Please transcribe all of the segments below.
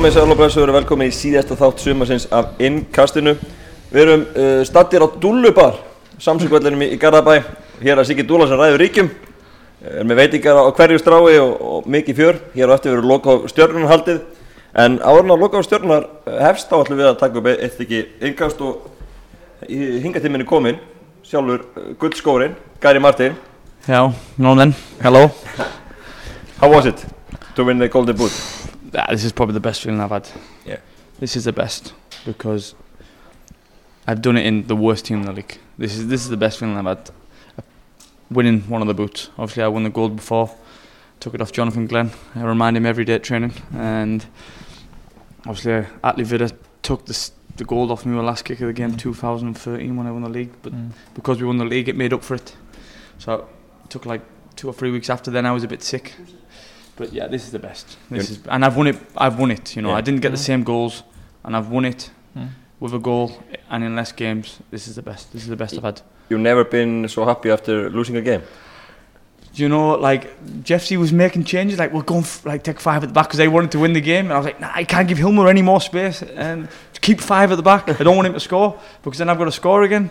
komið sæl og og velkomin í síðasta þátt sumarsins af innkastinu. Við erum uh, stattir á Dúlubar, samsökvellinum í, Garðabæ. Hér er Siggi Dúla sem ræður ríkjum. Er með veitingar á hverju strái og, og mikið fjör. Hér á eftir verður loka á stjörnunarhaldið. En áðurinn á loka á stjörnunar hefst þá ætlum við að taka upp eitt ekki innkast og hingatíminni kominn. Sjálfur uh, guldskórin, Gary Martin. No then. Hello. How was it to win the Golden Boot? Ah, this is probably the best feeling I've had. Yeah. This is the best because I've done it in the worst team in the league. This is this is the best feeling I've had. Winning one of the boots. Obviously, I won the gold before. Took it off Jonathan Glenn. I remind him every day at training. And obviously, uh, Atlee Vida took the the gold off me with the last kick of the game, mm. 2013 when I won the league. But mm. because we won the league, it made up for it. So it took like two or three weeks after then. I was a bit sick. But yeah, this is the best. This is, and I've won it. I've won it. You know, Yeah. I didn't get the same goals, and I've won it Mm. with a goal and in less games. This is the best. This is the best I've had. You've never been so happy after losing a game. Do you know, like Jeff C was making changes, like we're going f- like take five at the back because they wanted to win the game, and I was like, nah, I can't give Hilmer any more space and keep five at the back. I don't want him to score because then I've got to score again.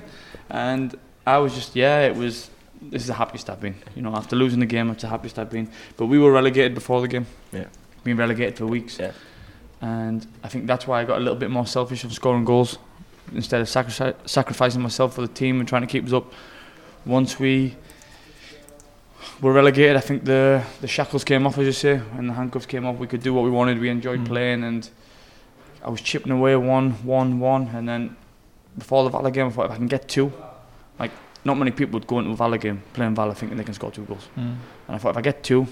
And I was just, yeah, it was. This is the happiest I've been. You know, after losing the game, it's the happiest I've been. But we were relegated before the game. Yeah. Been relegated for weeks. Yeah. And I think that's why I got a little bit more selfish of scoring goals instead of sacri- sacrificing myself for the team and trying to keep us up. Once we were relegated, I think the the shackles came off, as you say, and the handcuffs came off. We could do what we wanted. We enjoyed Mm. playing, and I was chipping away one, one, one, and then before the Valla game, I thought if I can get two, like not many people would go into a Valla game playing Valla thinking they can score two goals, Mm. and I thought if I get two,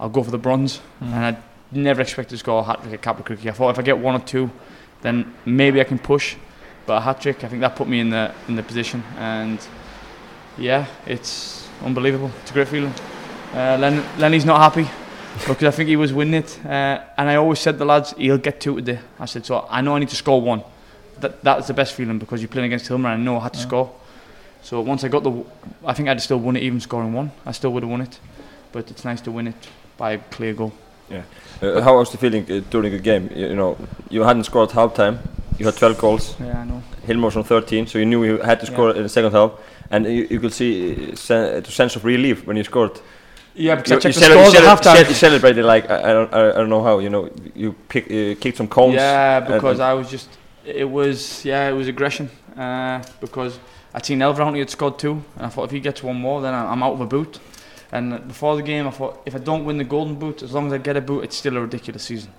I'll go for the bronze. Mm. And I never expected to score a hat trick at Capra Cricket. I thought if I get one or two, then maybe I can push. But a hat trick, I think that put me in the in the position, and yeah, it's unbelievable. It's a great feeling. Uh, Len, Lenny's not happy because I think he was winning it, uh, and I always said to the lads, he'll get two today. I said, so I know I need to score one. That that's the best feeling because you're playing against Hilmer, and I know I had to Yeah. score. So once I got the, I think I'd still won it even scoring one. I still would have won it, but it's nice to win it by a clear goal. Uh, how was the feeling uh, during the game? You, you know, you hadn't scored half time. You had 12 goals. Yeah, I know. Hilmar on 13, so you knew you had to score in the second half. And you, you could see uh, sen- the sense of relief when you scored. Yeah, because You, I checked you the scores at cele- half time. ce- you celebrated like I, I don't I, don't know how. You know, you pick, uh, kicked some cones. Yeah, because and- I was just, it was, yeah, it was aggression. Uh, because I'd seen Elverhuntley had scored two, and I thought if he gets one more, then I'm out of a boot. And before the game, I thought if I don't win the golden boot, as long as I get a boot, it's still a ridiculous season.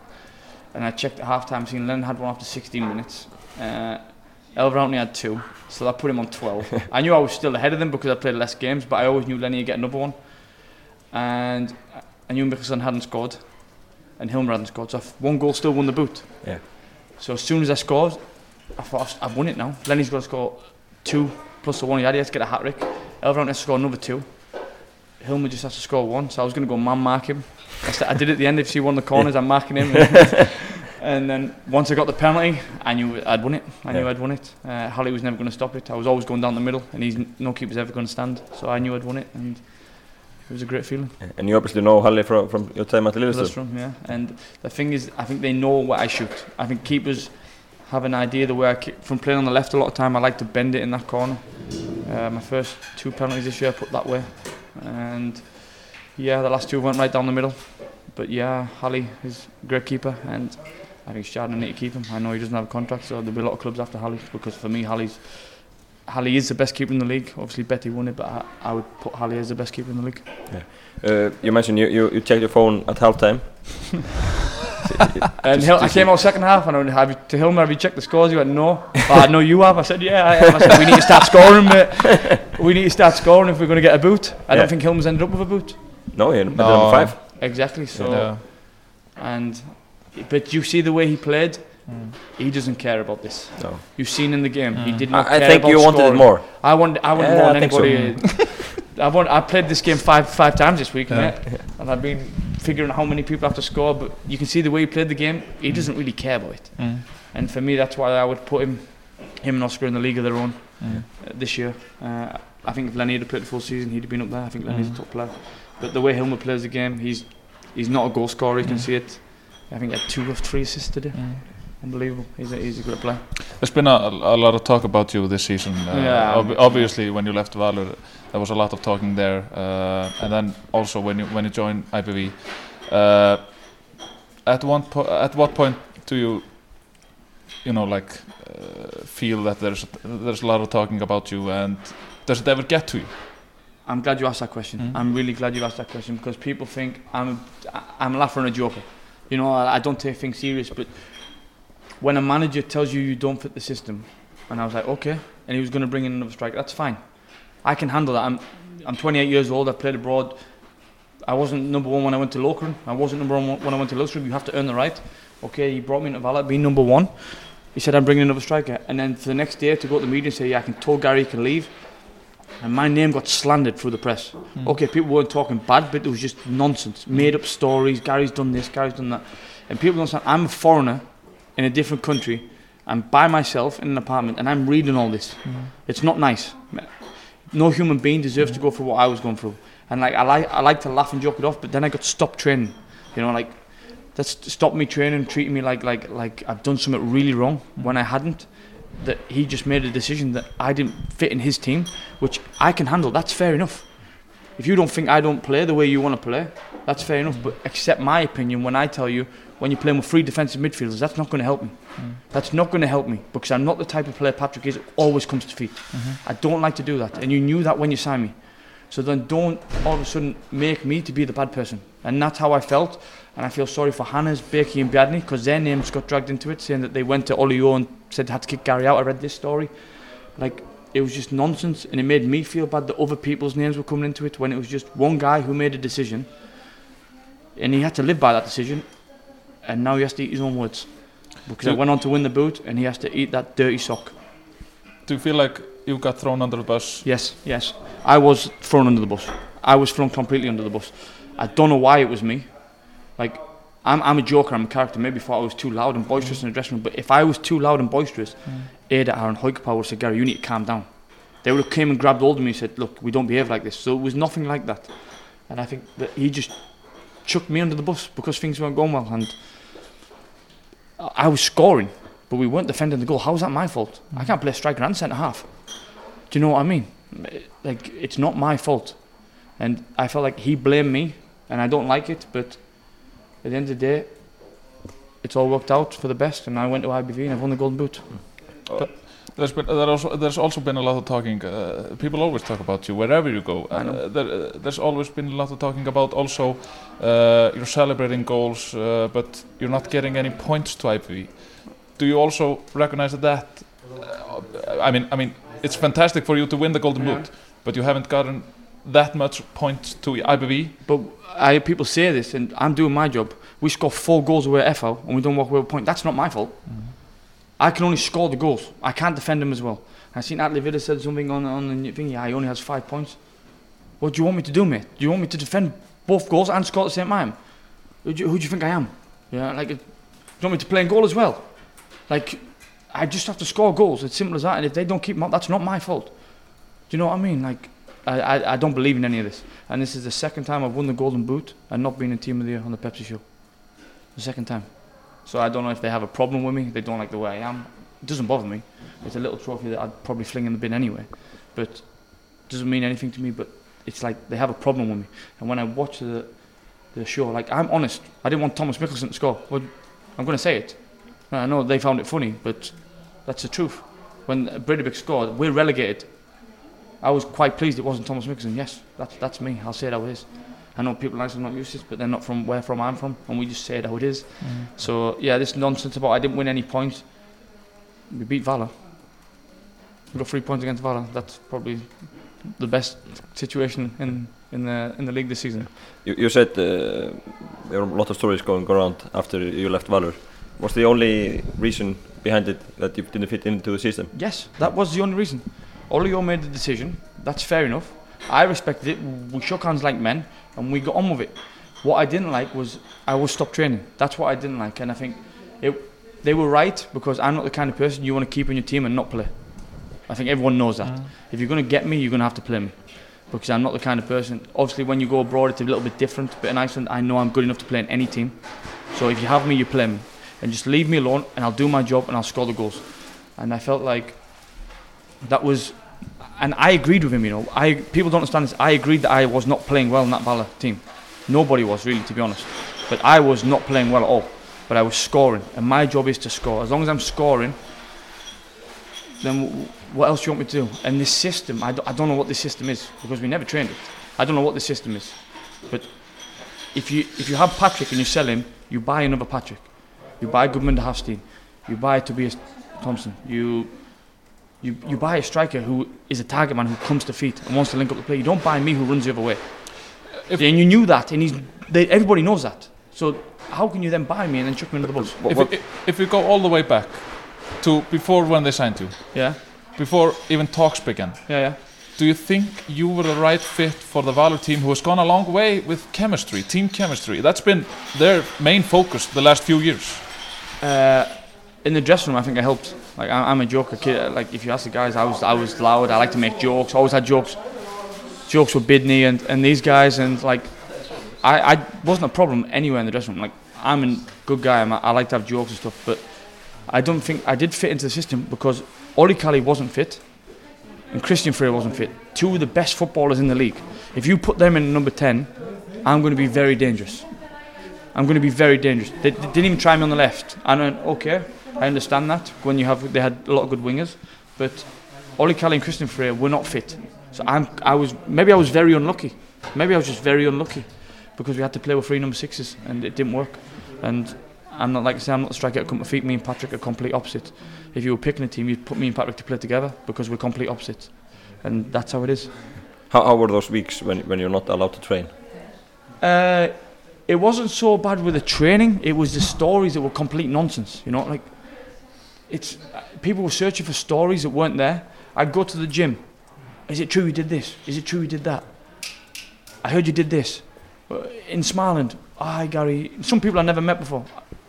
And I checked at half time, seen Lennon had one after 16 minutes. Uh, had two, so that put him on 12. I knew I was still ahead of them because I played less games, but I always knew Lenny would get another one. And I knew Mickelson hadn't scored, and Hilmer hadn't scored, so one goal still won the boot. Yeah. So as soon as I scored, I thought I've won it now. Lenny's got to score two plus the one he had. He has to get a hat trick. Elverhuntley has to score another two. Hilmer just has to score one. So I was going to go man mark him. I, st- I did it at the end. If he won the corners, I'm marking him. and then once I got the penalty, I knew I'd won it. I knew Yeah. I'd won it. Uh, Holly was never going to stop it. I was always going down the middle, and he's no keeper's ever going to stand. So I knew I'd won it, and it was a great feeling. And you obviously know Halle from, from your time at. Lillestrøm, yeah. And the thing is, I think they know where I shoot. I think keepers have an idea the way I kick. From playing on the left a lot of time, I like to bend it in that corner. Uh, my first two penalties this year I put that way, and yeah, the last two went right down the middle. But yeah, Halley is a great keeper, and I think Shadden need to keep him. I know he doesn't have a contract, so there'll be a lot of clubs after Halley because for me, Halley's Halley is the best keeper in the league. Obviously, Betty won it, but I, I would put Halley as the best keeper in the league. Uh, you mentioned you, you, you checked your phone at halftime. And Just- I came out second half and I went, have you, to Hilmer, have you checked the scores? He went, no. oh, I know you have. I said, yeah, I have. I said, we need to start scoring, mate. We need to start scoring if we're going to get a boot. I Yeah. don't think Hilmer's ended up with a boot. No, he ended No. number five. Exactly. So, Yeah. and but you see the way he played. Mm. He doesn't care about this. No. You've seen in the game. He Mm. did not I, I think about you wanted scoring. it more. I want. I want Yeah, more I than think so. anybody. I want. I played this game five five times this week, Yeah. mate, and I've been figuring out how many people have to score. But you can see the way he played the game. He doesn't really care about it. Mm. And for me, that's why I would put him, him and Oscar in the league of their own Mm. uh, this year. Uh, I think if Lenny had played the full season, he'd have been up there. I think Lenny's Mm. a top player. But the way Hilmer plays the game, he's he's not a goal scorer. You can Mm. see it. I think he had two of three assists today. Mm. Unbelievable. He's a, he's a great player. There's been a, a lot of talk about you this season. Uh, Yeah. ob- obviously, when you left Valur, there was a lot of talking there, uh, and then also when you when you joined IPV. Uh, at one po- at what point do you, you know, like uh, feel that there's there's a lot of talking about you, and does it ever get to you? I'm glad you asked that question. Mm. I'm really glad you asked that question because people think I'm I'm a laugher and a joker. You know, I, I don't take things serious, but when a manager tells you you don't fit the system, and I was like, okay, and he was going to bring in another striker, that's fine. I can handle that. I'm I'm 28 years old. I played abroad. I wasn't number one when I went to Lokeren. I wasn't number one when I went to Lillestrøm. You have to earn the right. Okay, he brought me into Valak, being number one. He said I'm bringing another striker, and then for the next day to go to the media and say, yeah, I can tell Gary he can leave. And my name got slandered through the press. Mm. Okay, people weren't talking bad, but it was just nonsense. Made up stories. Gary's done this, Gary's done that. And people don't understand. I'm a foreigner in a different country. I'm by myself in an apartment and I'm reading all this. It's not nice. No human being deserves to go through what I was going through. And like I like I like to laugh and joke it off, but then I got stopped training. You know, like that's stopped me training, treating me like like like I've done something really wrong when I hadn't. That he just made a decision that I didn't fit in his team, which I can handle. That's fair enough. If you don't think I don't play the way you want to play, that's fair enough. But accept my opinion when I tell you when you're playing with three defensive midfielders, that's not going to help me. Mm. That's not going to help me because I'm not the type of player Patrick is. Always comes to feet. Mm-hmm. I don't like to do that, and you knew that when you signed me. So then don't all of a sudden make me to be the bad person. And that's how I felt. And I feel sorry for Hannes, Becky and Biadney because their names got dragged into it, saying that they went to Olio and said they had to kick Gary out. I read this story. Like, it was just nonsense. And it made me feel bad that other people's names were coming into it when it was just one guy who made a decision. And he had to live by that decision. And now he has to eat his own words. Because I went on to win the boot and he has to eat that dirty sock. Do you feel like you got thrown under the bus? Yes, yes. I was thrown under the bus. I was thrown completely under the bus. I don't know why it was me. Like, I'm, I'm a joker, I'm a character. Maybe thought I was too loud and boisterous in the dressing room. But if I was too loud and boisterous, mm. Ada, Aaron Hoikepower would said, Gary, you need to calm down. They would have came and grabbed hold of me and said, look, we don't behave like this. So it was nothing like that. And I think that he just chucked me under the bus because things weren't going well. And I was scoring, but we weren't defending the goal. How is that my fault? I can't play striker and centre half. Do you know what I mean? Like, it's not my fault. And I felt like he blamed me, and I don't like it, but at the end of the day, it's all worked out for the best, and I went to IBV and I've won the Golden Boot. Oh, There's been there also there's also been a lot of talking. Uh, people always talk about you wherever you go. Uh, there, uh, there's always been a lot of talking about also uh, you're celebrating goals, uh, but you're not getting any points to IPV. Do you also recognize that? Uh, I mean, I mean, it's fantastic for you to win the Golden Yeah. Boot, but you haven't gotten that much points to IPV. But I people say this, and I'm doing my job. We score four goals away at FL, and we don't walk away with a point. That's not my fault. I can only score the goals. I can't defend them as well. I seen Atlee Vidda said something on on the thing. Yeah, he only has five points. What do you want me to do, mate? Do you want me to defend both goals and score at the same time? Who do you, who do you think I am? Yeah, like, do you want me to play in goal as well? Like, I just have to score goals. It's simple as that. And if they don't keep them up, that's not my fault. Do you know what I mean? Like, I, I, I don't believe in any of this. And this is the second time I've won the Golden Boot and not been in Team of the Year on the Pepsi Show. The second time. So I don't know if they have a problem with me. They don't like the way I am. It doesn't bother me. It's a little trophy that I'd probably fling in the bin anyway. But it doesn't mean anything to me. But it's like they have a problem with me. And when I watch the, the show, like I'm honest. I didn't want Thomas Mickelson to score. Well, I'm going to say it. I know they found it funny, but that's the truth. When Bredabik scored, we're relegated. I was quite pleased it wasn't Thomas Mickelson. Yes, that's that's me. I'll say it is. I know people like to not used to this, but they're not from where from I'm from, and we just say it how it is. So yeah, this nonsense about I didn't win any points. We beat Valor. We got three points against Valor. That's probably the best situation in in the in the league this season. You, you said uh, there were a lot of stories going around after you left Valur. Was the only reason behind it that you didn't fit into the system? Yes, that was the only reason. Olio made the decision. That's fair enough. I respected it. We shook hands like men, and we got on with it. What I didn't like was I was stopped training. That's what I didn't like, and I think it, they were right because I'm not the kind of person you want to keep in your team and not play. I think everyone knows that. Mm. If you're going to get me, you're going to have to play me because I'm not the kind of person. Obviously, when you go abroad, it's a little bit different. But in Iceland, I know I'm good enough to play in any team. So if you have me, you play me, and just leave me alone, and I'll do my job and I'll score the goals. And I felt like that was, and I agreed with him. You know, I people don't understand this. I agreed that I was not playing well in that Bala team. Nobody was really, to be honest. But I was not playing well at all. But I was scoring, and my job is to score. As long as I'm scoring, then what else do you want me to do? And this system, I, d- I don't know what this system is because we never trained it. I don't know what the system is. But if you if you have Patrick and you sell him, you buy another Patrick. You buy Goodman de Hafstein. You buy Tobias Thompson. You you you buy a striker who is a target man who comes to feet and wants to link up the play. You don't buy me who runs the other way. If- and you knew that, and he's they, everybody knows that. So how can you then buy me and then chuck me under the bus? If, what, we- if we go all the way back to before when they signed you, Yeah, before even talks began, yeah, yeah. do you think you were the right fit for the Valor team who has gone a long way with chemistry, team chemistry? That's been their main focus the last few years. Uh, in the dressing room, I think I helped. Like I'm a joker kid. Like if you ask the guys, I was I was loud. I like to make jokes. Always had jokes. Jokes with Bidney and, and these guys, and like I, I wasn't a problem anywhere in the dressing room. Like I'm a good guy. I'm, I like to have jokes and stuff, but I don't think I did fit into the system because Oli Kali wasn't fit, and Christian Frey wasn't fit. Two of the best footballers in the league. If you put them in number ten, I'm going to be very dangerous. I'm going to be very dangerous. They, they didn't even try me on the left. I went, okay, I understand that. When you have, they had a lot of good wingers, but Oli Kali and Christian Frey were not fit. So I'm, I was, maybe I was very unlucky. Maybe I was just very unlucky because we had to play with three number sixes and it didn't work. And I'm not like I say, I'm not the striker come to feet. Me and Patrick are complete opposite. If you were picking a team, you'd put me and Patrick to play together because we're complete opposites, and that's how it is. how, how were those weeks when, when you're not allowed to train? Uh, it wasn't so bad with the training. It was the stories that were complete nonsense. You know, like it's people were searching for stories that weren't there. I'd go to the gym. Is it true you did this? Is it true you did that? I heard you did this Uh, in Smiland. Hi Gary. Some people I never met before.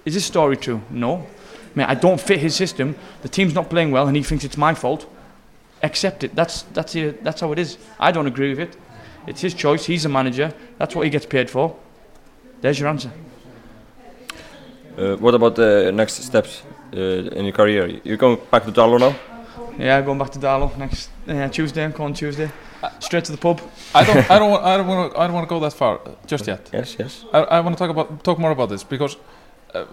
Is this story true? No. Man, I don't fit his system. The team's not playing well, and he thinks it's my fault. Accept it. That's that's. That's how it is. I don't agree with it. It's his choice. He's a manager. That's what he gets paid for. There's your answer. Uh, what about the next steps uh, in your career? You're going back to Dalo now? Yeah, going back to Darlow next uh, Tuesday. I'm going Tuesday. Straight to the pub. I don't, I don't, want, I don't want to, I don't want to go that far uh, just yet. Yes, yes. I, I want to talk about, talk more about this because uh,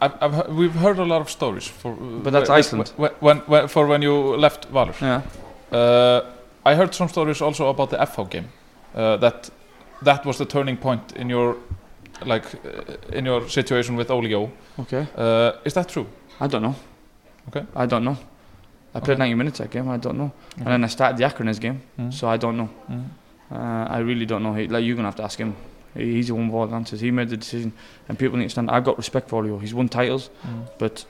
I've, I've, he- we've heard a lot of stories for. Uh, But that's when- Iceland. When, when, when, for when you left Valur. Yeah. Uh, I heard some stories also about the FH game. Uh, that that was the turning point in your like uh, in your situation with Olio. Okay. Uh, is that true? I don't know. Okay. I don't know. I played Okay. 90 minutes that game. I don't know. Okay. And then I started the Akranes game, Mm. so I don't know. Mm. Uh, I really don't know. He, like you're gonna have to ask him. He- He's the one with all the answers. He made the decision, and people need to stand. I've got respect for Olio. He's won titles, Mm. but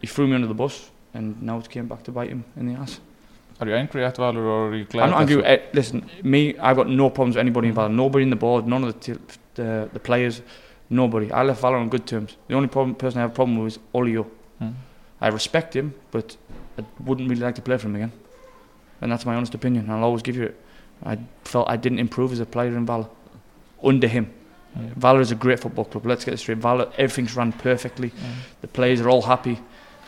he threw me under the bus, and now it came back to bite him in the ass. Are you angry at Valur or are you glad? I'm not angry. Eh, listen, me, I've got no problems with anybody in involved. Nobody in the board, none of the t- the, the players, nobody. I left Valor on good terms. The only problem, person I have a problem with is Olio. Mm. I respect him, but I wouldn't really like to play for him again. And that's my honest opinion. I'll always give you it. I felt I didn't improve as a player in Valor under him. Mm. Valor is a great football club. Let's get it straight. Valor, everything's run perfectly. Mm. The players are all happy.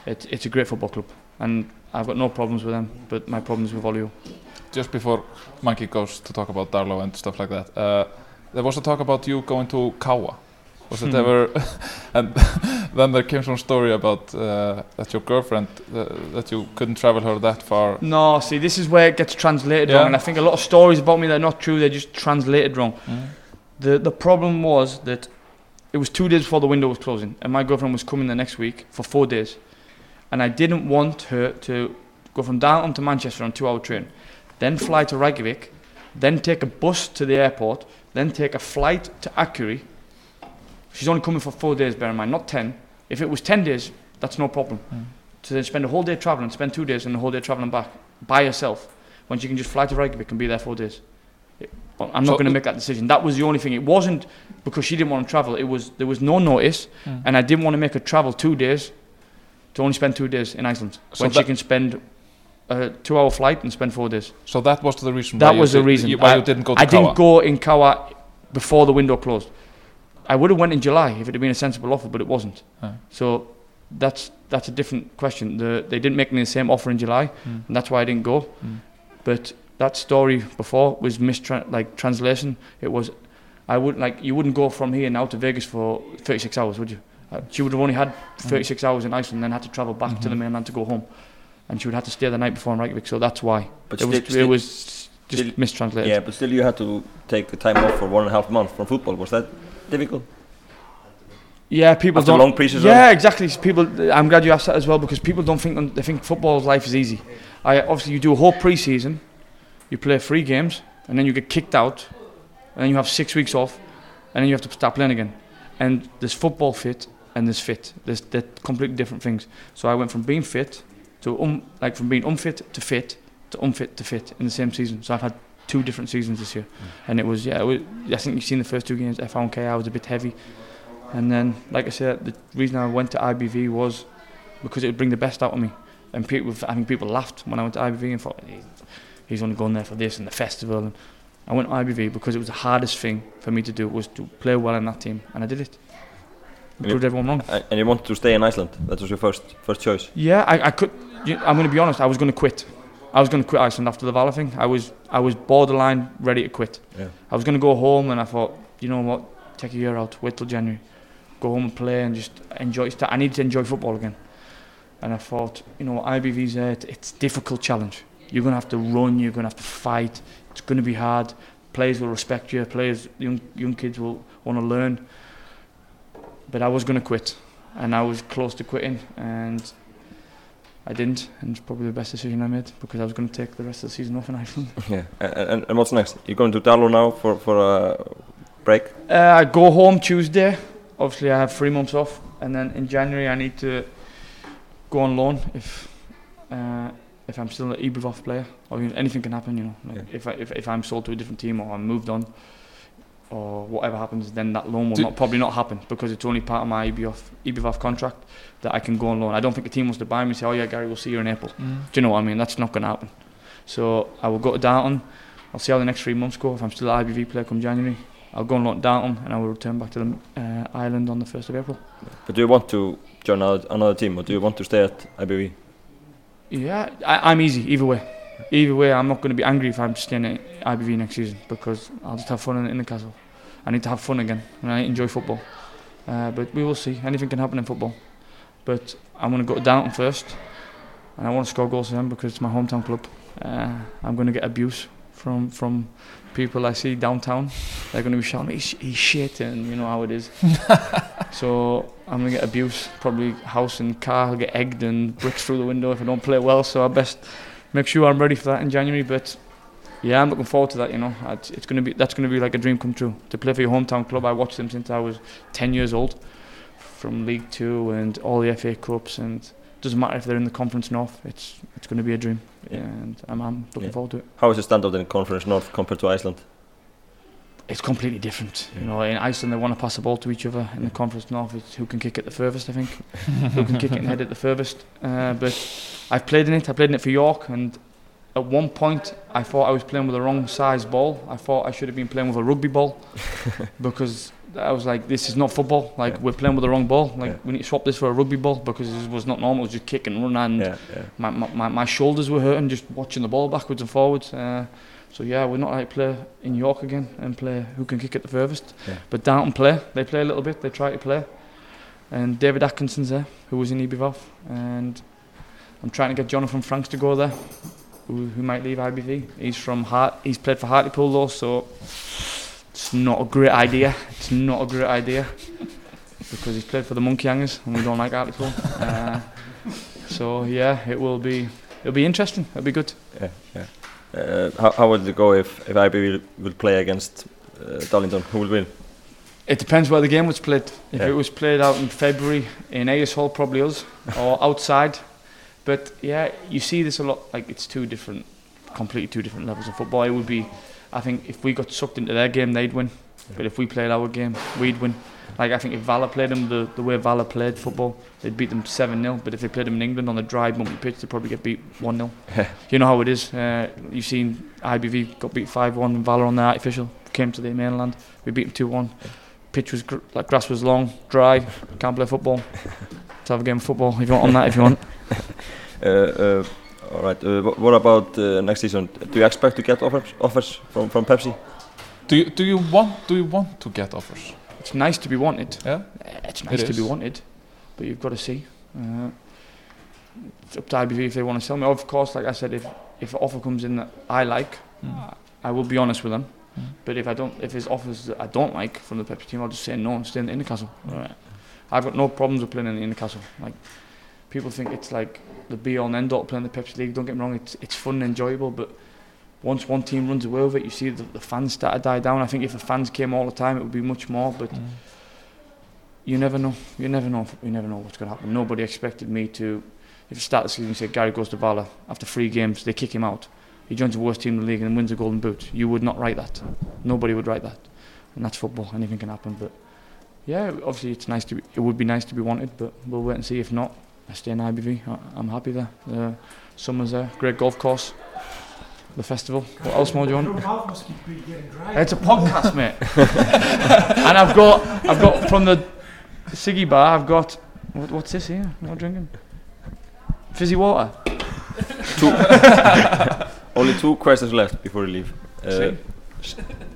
It, it's a great football club, and I've got no problems with them. But my problems with Olio. Just before Monkey goes to talk about Darlow and stuff like that, uh, there was a talk about you going to Kawa. Was it Hmm. ever? and then there came some story about uh, that your girlfriend uh, that you couldn't travel her that far. No, see, this is where it gets translated Yeah. wrong, and I think a lot of stories about me that are not true. They're just translated wrong. Mm. The the problem was that it was two days before the window was closing, and my girlfriend was coming the next week for four days, and I didn't want her to go from Darlington to Manchester on a two-hour train, then fly to Reykjavik, then take a bus to the airport, then take a flight to Akurey. She's only coming for four days, bear in mind, not ten. If it was ten days, that's no problem. Mm. To then spend a whole day traveling, spend two days and a whole day traveling back by herself, when she can just fly to Reykjavik and be there four days. It- I'm not So- going to make that decision. That was the only thing. It wasn't because she didn't want to travel. It was there was no notice, Mm. and I didn't want to make her travel two days to only spend two days in Iceland So when she can spend a two-hour flight and spend four days. So that was the reason. That why was you the reason. why I- you didn't go to I Kawa. didn't go in Kawa before the window closed. I would have went in July if it had been a sensible offer, but it wasn't. So that's that's a different question. The, they didn't make me the same offer in July, Mm. and that's why I didn't go. Mm. But that story before was mistran like translation. It was, I would like you wouldn't go from here now to Vegas for 36 hours, would you? Uh, she would have only had 36 hours in Iceland, and then had to travel back to the Mhm. mainland to go home, and she would have to stay the night before in Reykjavik. So that's why But it was still, still- it was just still- mistranslated. yeah, but still you had to take the time off for one and a half months from football. Was that difficult? Yeah, people After don't. long pre-season? Yeah, exactly. People, I'm glad you asked that as well because people don't think they think football's life is easy. I obviously you do a whole pre-season, you play three games, and then you get kicked out, and then you have six weeks off, and then you have to start playing again. And there's football fit and there's fit. There's they're completely different things. So I went from being fit to um like from being unfit to fit to unfit to fit in the same season. So I've had two different seasons this year, mm. and it was yeah. It was, I think you've seen the first two games. F1K I was a bit heavy. And then, like I said, the reason I went to IBV was because it would bring the best out of me. And people, I think people laughed when I went to IBV and thought "He- he's only going there for this and the festival. And I went to IBV because it was the hardest thing for me to do was to play well in that team, and I did it. Yeah. Proved everyone wrong. And you wanted to stay in Iceland. That was your first first choice. Yeah, I, I could. You, I'm going to be honest. I was going to quit. I was going to quit Iceland after the Vala thing. I was, I was borderline ready to quit. Yeah. I was going to go home, and I thought, you know what, take a year out, wait till January, go home and play, and just enjoy. I need to enjoy football again. And I thought, you know, IBV's there. it- It's a difficult challenge. You're going to have to run. You're going to have to fight. It's going to be hard. Players will respect you. Players, young young kids will want to learn. But I was going to quit, and I was close to quitting, and I didn't, and it's probably the best decision I made because I was going to take the rest of the season off in Iceland. Yeah. And, and, and what's next? You're going to Dalo now for for a break. Uh, I go home Tuesday. Obviously, I have three months off, and then in January I need to go on loan if uh, if I'm still an Ibrahimovic player. I mean, anything can happen, you know. Like Yeah. if, I, if if I'm sold to a different team or I'm moved on, or whatever happens, then that loan will not probably not happen because it's only part of my Ibrahimovic, Ibrahimovic contract that I can go on loan. I don't think the team wants to buy me and say, "Oh yeah, Gary, we'll see you in April." Mm. Do you know what I mean? That's not going to happen. So I will go to Downton. I'll see how the next three months go. If I'm still an IBV player come January, I'll go and loan Downton and I will return back to the uh, island on the 1st of April. But do you want to join another, another team, or do you want to stay at IBV? Yeah, I, I'm easy either way. Either way, I'm not going to be angry if I'm staying at IBV next season because I'll just have fun in, in the castle. I need to have fun again and I enjoy football. Uh, but we will see. Anything can happen in football. But I'm going to go to Downton first and I want to score goals for them because it's my hometown club. Uh, I'm going to get abuse from from people I see downtown. They're going to be shouting, he's, he's shit, and you know how it is. so I'm going to get abuse, probably house and car, I'll get egged and bricks through the window if I don't play well. So I best make sure I'm ready for that in January. But yeah, I'm looking forward to that. You know, It's- going to be that's going to be like a dream come true to play for your hometown club. I watched them since I was 10 years old, from League Two and all the FA Cups, and doesn't matter if they're in the Conference North. It's it's going to be a dream, Yeah. and I'm, I'm looking Yeah. forward to it. How is the standard in Conference North compared to Iceland? It's completely different. You know, in Iceland they want to pass the ball to each other. In the Conference North, it's who can kick it the furthest. I think who can kick it and head it the furthest. Uh, but I've played in it. I played in it for York, and at one point I thought I was playing with the wrong size ball. I thought I should have been playing with a rugby ball because I was like, this is not football. Like Yeah. we're playing with the wrong ball. Like Yeah. we need to swap this for a rugby ball because it was not normal. It was just kick and run and Yeah, my, my, my, shoulders were hurting just watching the ball backwards and forwards. Uh, so yeah, we're not like play in York again and play who can kick it the furthest. But Downton play, they play a little bit, they try to play. And David Atkinson's there, who was in Ibival. And I'm trying to get Jonathan Franks to go there, who, who might leave IBV. He's from Hart, he's played for Hartlepool though, so it's not a great idea. It's not a great idea because he's played for the Monkey Hangers and we don't like Hartlepool. Uh, so yeah, it will be it'll be interesting. It'll be good. yeah, yeah. Uh, how, how would it go if, if IBV will play against uh, Darlington? Who will win? It depends where the game was played. If Yeah. it was played out in February in AS Hall, probably us, or outside. But yeah, you see this a lot. Like it's two different, completely two different levels of football. It would be, I think, if we got sucked into their game, they'd win. But if we played our game, we'd win. Like I think if Valor played them the, the way Valor played football, they'd beat them seven 0 But if they played them in England on the dry, bumpy pitch, they'd probably get beat one 0 You know how it is. Uh, you've seen IBV got beat five one. Valor on the artificial came to the mainland. We beat them two one. pitch was gr- like grass was long, dry. Can't play football. Let's have a game of football if you want on that if you want. Uh, uh, all right. Uh, what about uh, next season? Do you expect to get offers offers from from Pepsi? Do you do you want do you want to get offers? It's nice to be wanted. Yeah. It's nice It to be wanted, but you've got to see. Uh, it's up to IBV if they want to sell me. Of course, like I said, if if an offer comes in that I like, Mm. I will be honest with them. Mm. But if I don't, if there's offers that I don't like from the Pepsi team, I'll just say no and stay in, in Newcastle. Right. I've got no problems with playing in, Newcastle. Like people think it's like the be all and end all playing the Pepsi League. Don't get me wrong, it's it's fun and enjoyable, but once one team runs away with it, you see the, the fans start to die down. I think if the fans came all the time, it would be much more. But Mm. you never know. You never know. You never know what's going to happen. Nobody expected me to. If you start the season, you say Gary goes to Bala after three games, they kick him out. He joins the worst team in the league and wins a Golden Boot. You would not write that. Nobody would write that, and that's football. Anything can happen. But yeah, obviously it's nice to. Be, it would be nice to be wanted, but we'll wait and see. If not, I stay in IBV. I, I'm happy there. The summer's there. Great golf course. The festival. What else more do you want? Your mouth must keep getting dry. It's a podcast, mate. and I've got, I've got from the Siggy bar. I've got, what, what's this here? What drinking? Fizzy water. Only two questions left before we leave. Uh,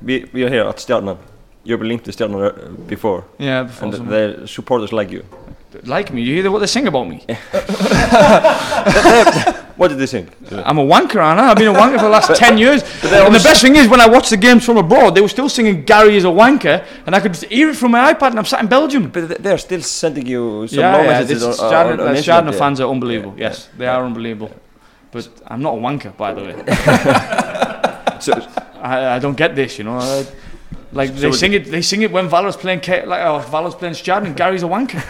we, we are here at Stjarnan. You've been linked to Stjarnan uh, before, Yeah, before and some- the supporters like you. like me. You hear what they sing about me? What did they sing? I'm a wanker, I? I've been a wanker for the last 10 years. And the best thing is, when I watch the games from abroad, they were still singing Gary is a wanker, and I could just hear it from my iPad, and I'm sat in Belgium. But they- they are still sending you some yeah, yeah, messages this on, Stjarnan- on, on the Instagram, Stjarnan yeah. fans are unbelievable. Yeah, Yes, they are unbelievable. But I'm not a wanker, by the way. So, I, I don't get this, you know. I, like So they sing it, they sing it when Valor's playing, K, like oh, Valor's playing Stjarnan, and Gary's a wanker.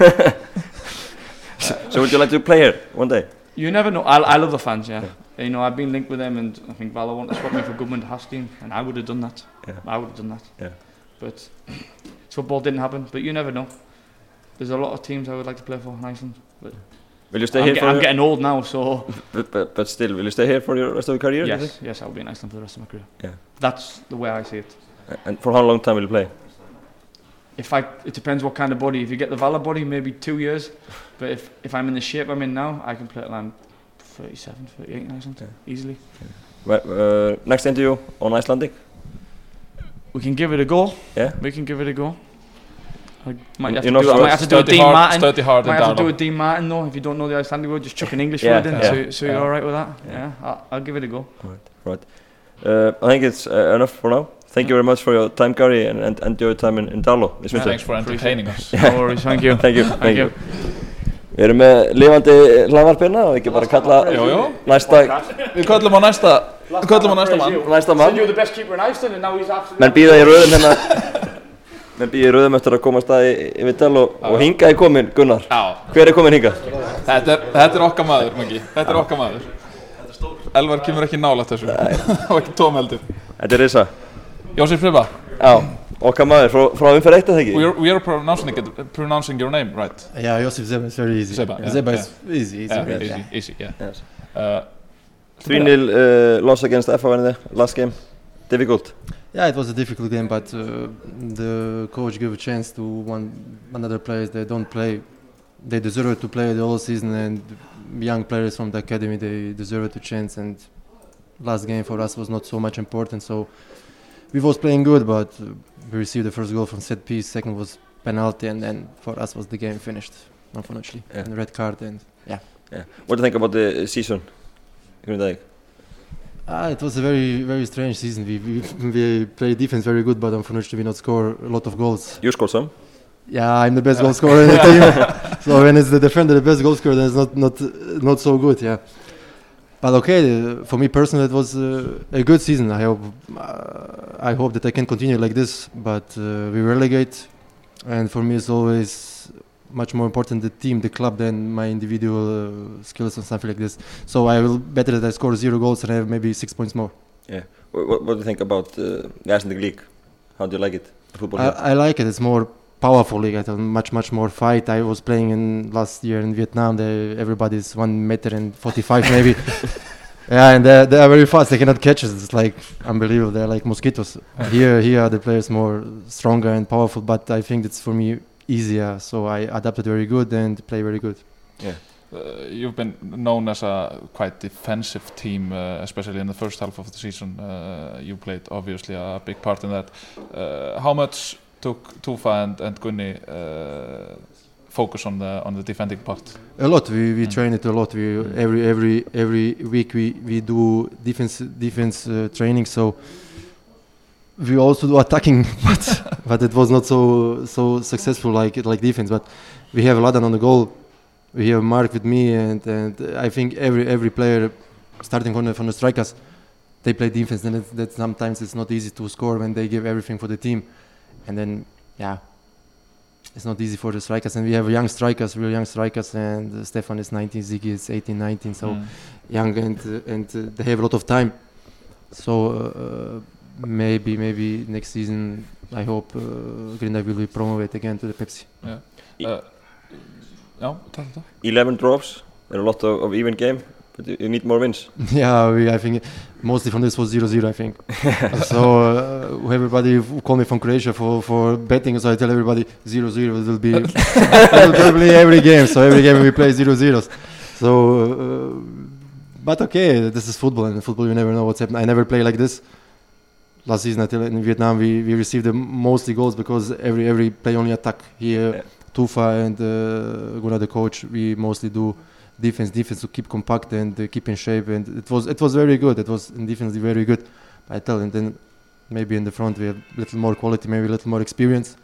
so would you like to play here one day? You never know. I, I love the fans, yeah. You know, I've been linked with them, and I think Valor wanted to swap me for Goodman to Hastings, and I would have done that. Yeah. I would have done that. Yeah. But football didn't happen. But you never know. There's a lot of teams I would like to play for in Iceland. Will you stay I'm, here get- for I'm your, getting old now, so but, but, but still, will you stay here for the rest of your career? yes, yes, I'll be in Iceland for the rest of my career. Yeah. That's the way I see it. Think? And for how long time will you play? If I, it depends what kind of body. If you get the Valor body, maybe two years. But if, if I'm in the shape I'm in now, I can play till I'm 37, 38 in Iceland, Yeah. easily. Well, uh, next interview on Icelandic. We can give it a go. Yeah. We can give it a go. I might have You're to do, I sure? might have to do a Study Dean hard, Martin. study hard Might and have to do a down. Dean Martin though. If you don't know the Icelandic word, just chuck an English Yeah, word in. yeah. So, so you're Yeah. all right with that? Yeah. Yeah, I'll, I'll give it a go. Right. Uh, I think it's uh, enough for now. Thank you very much for your time, Gary, and, and, and your time in, in Dalo winter. Thanks for entertaining us. No worries. Thank you. Thank you. Thank you. Við erum með lifandi hlaðvarpina og ekki bara kalla Jú, jú. næsta, Við köllum á næsta, við köllum á næsta mann. næsta mann. you're the best keeper in Iceland, and now he's absolutely. Menn býða í rauðum hérna Menn býða í rauðum eftir að komast að yfir Dalo og hinga er komin Gunnar. Já, Hver er komin hinga? þetta er, þetta er okkar maður, Maggi. Þetta er okkar maður. Elvar kemur ekki nálægt þessu. Og ekki tóm heldur. Þetta er Risa. Jósef Friba, Já, okkar maður frá, frá umferð eitt að það we ekki. are, we are pronouncing, it, pronouncing your name, right? Yeah, Josip Zeba is very easy. Zeba, yeah, Zeba yeah. is easy, easy. Yeah, right? easy, easy, yeah. Yes. Uh, 3-0 uh, loss against FA in the last game. Difficult. Yeah, it was a difficult game, but uh, the coach gave a chance to one another players that don't play. They deserve to play the whole season, and young players from the academy they deserve a chance. And last game for us was not so much important, so we was playing good, but uh, we received the first goal from set piece. Second was penalty, and then for us was the game finished, unfortunately. Yeah. And red card, and yeah. Yeah. What do you think about the uh, season? Grindavík? Ah, it was a very, very strange season. We, we, we played defense very good, but unfortunately we not score a lot of goals. You scored some. Yeah, I'm the best goal scorer in the team. So when it's the defender, the best goal scorer, then it's not not not so good. Yeah. But okay, uh, for me personally, it was uh, a good season. I hope uh, I hope that I can continue like this. But uh, we relegate, and for me, it's always much more important the team, the club, than my individual uh, skills and something like this. So I will better that I score zero goals and have maybe six points more. What, what, what do you think about uh, the Icelandic League? How do you like it? I. I like it. It's more powerful league. I thought much much more fight. I was playing in last year in Vietnam. The, everybody's one meter and forty five maybe. Yeah, and they're, they're very fast. They cannot catch us. It's like unbelievable. They're like mosquitoes. here, here are the players more stronger and powerful. But I think it's for me easier. So I adapted very good and play very good. Uh, you've been known as a quite defensive team, uh, especially in the first half of the season. Uh, you played obviously a big part in that. Uh, how much took Tufa and, and Gunni uh, focus on the on the defending part? A lot. We, we Mm. train it a lot. We every every every week we, we do defense defense uh, training. So we also do attacking, but but it was not so so successful like like defense. But we have Ladan on the goal. We have Mark with me, and and I think every every player starting from the, from the strikers, they play defense. And that sometimes it's not easy to score when they give everything for the team, and then yeah. It's not easy for the strikers, and we have young strikers, real young strikers, and uh, Stefan is 19, Ziggy is 18, 19, so Mm. young, and uh, and uh, they have a lot of time. So uh, maybe maybe next season, I hope uh, Grinda will be promoted again to the Pepsi. Uh, já, takk þetta 11 drops, there are a lot of, of even game, but you, need more wins. yeah, we, I think mostly from this was 0-0, I think. so uh, everybody who call me from Croatia for, for betting, so I tell everybody 0-0 it will be probably every game. So every game we play 0-0s. So, uh, but okay, this is football, and in football you never know what's happening. I never play like this. Last season I tell in Vietnam we, we received the mostly goals because every every play only attack. Here, Yeah. Tufa and uh, Gunnar the coach, we mostly do defense, defense to keep compact and uh, keep in shape. And it was it was very good. It was in defense very good. I tell, and then maybe in the front we have a little more quality, maybe a little more experience.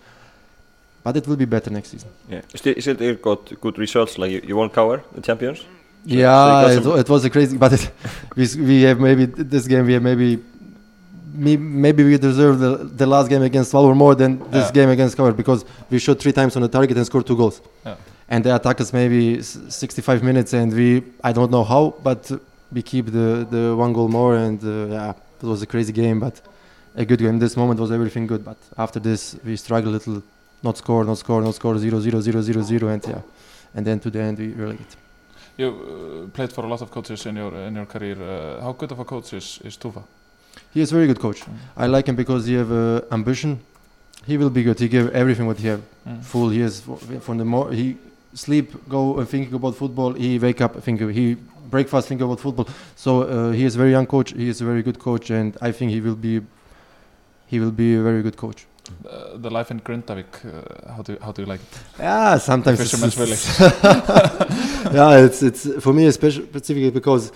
But it will be better next season. Yeah. Still, still you got good results, like you, you won cover the champions. yeah, so it, got it was a crazy. But it, we we have maybe this game we have maybe. me- Maybe we deserve the, the last game against Valor more than this Yeah. game against Cover because we shot three times on the target and scored two goals. Yeah. And they attack us maybe 65 minutes and we I don't know how, but we keep the, the one goal more and uh, yeah, it was a crazy game, but a good game. This moment was everything good, but after this we struggle a little, not score, not score, not score, zero, zero, zero, zero, zero, and yeah, and then to the end we relegate. You uh, played for a lot of coaches in your in your career. Uh, how good of a coach is, is Tufa? He is a very good coach. Mm. I like him because he have uh, ambition. He will be good. He gave everything what he have. Mm. Full. He is from the more he sleep, go and thinking about football. He wake up, think he breakfast, think about football. So uh, he is a very young coach. He is a very good coach, and I think he will be. He will be a very good coach. Uh, the life in Grindavik, uh, how do how do you like it? Yeah, sometimes it's- it's- yeah, it's it's for me especially specifically because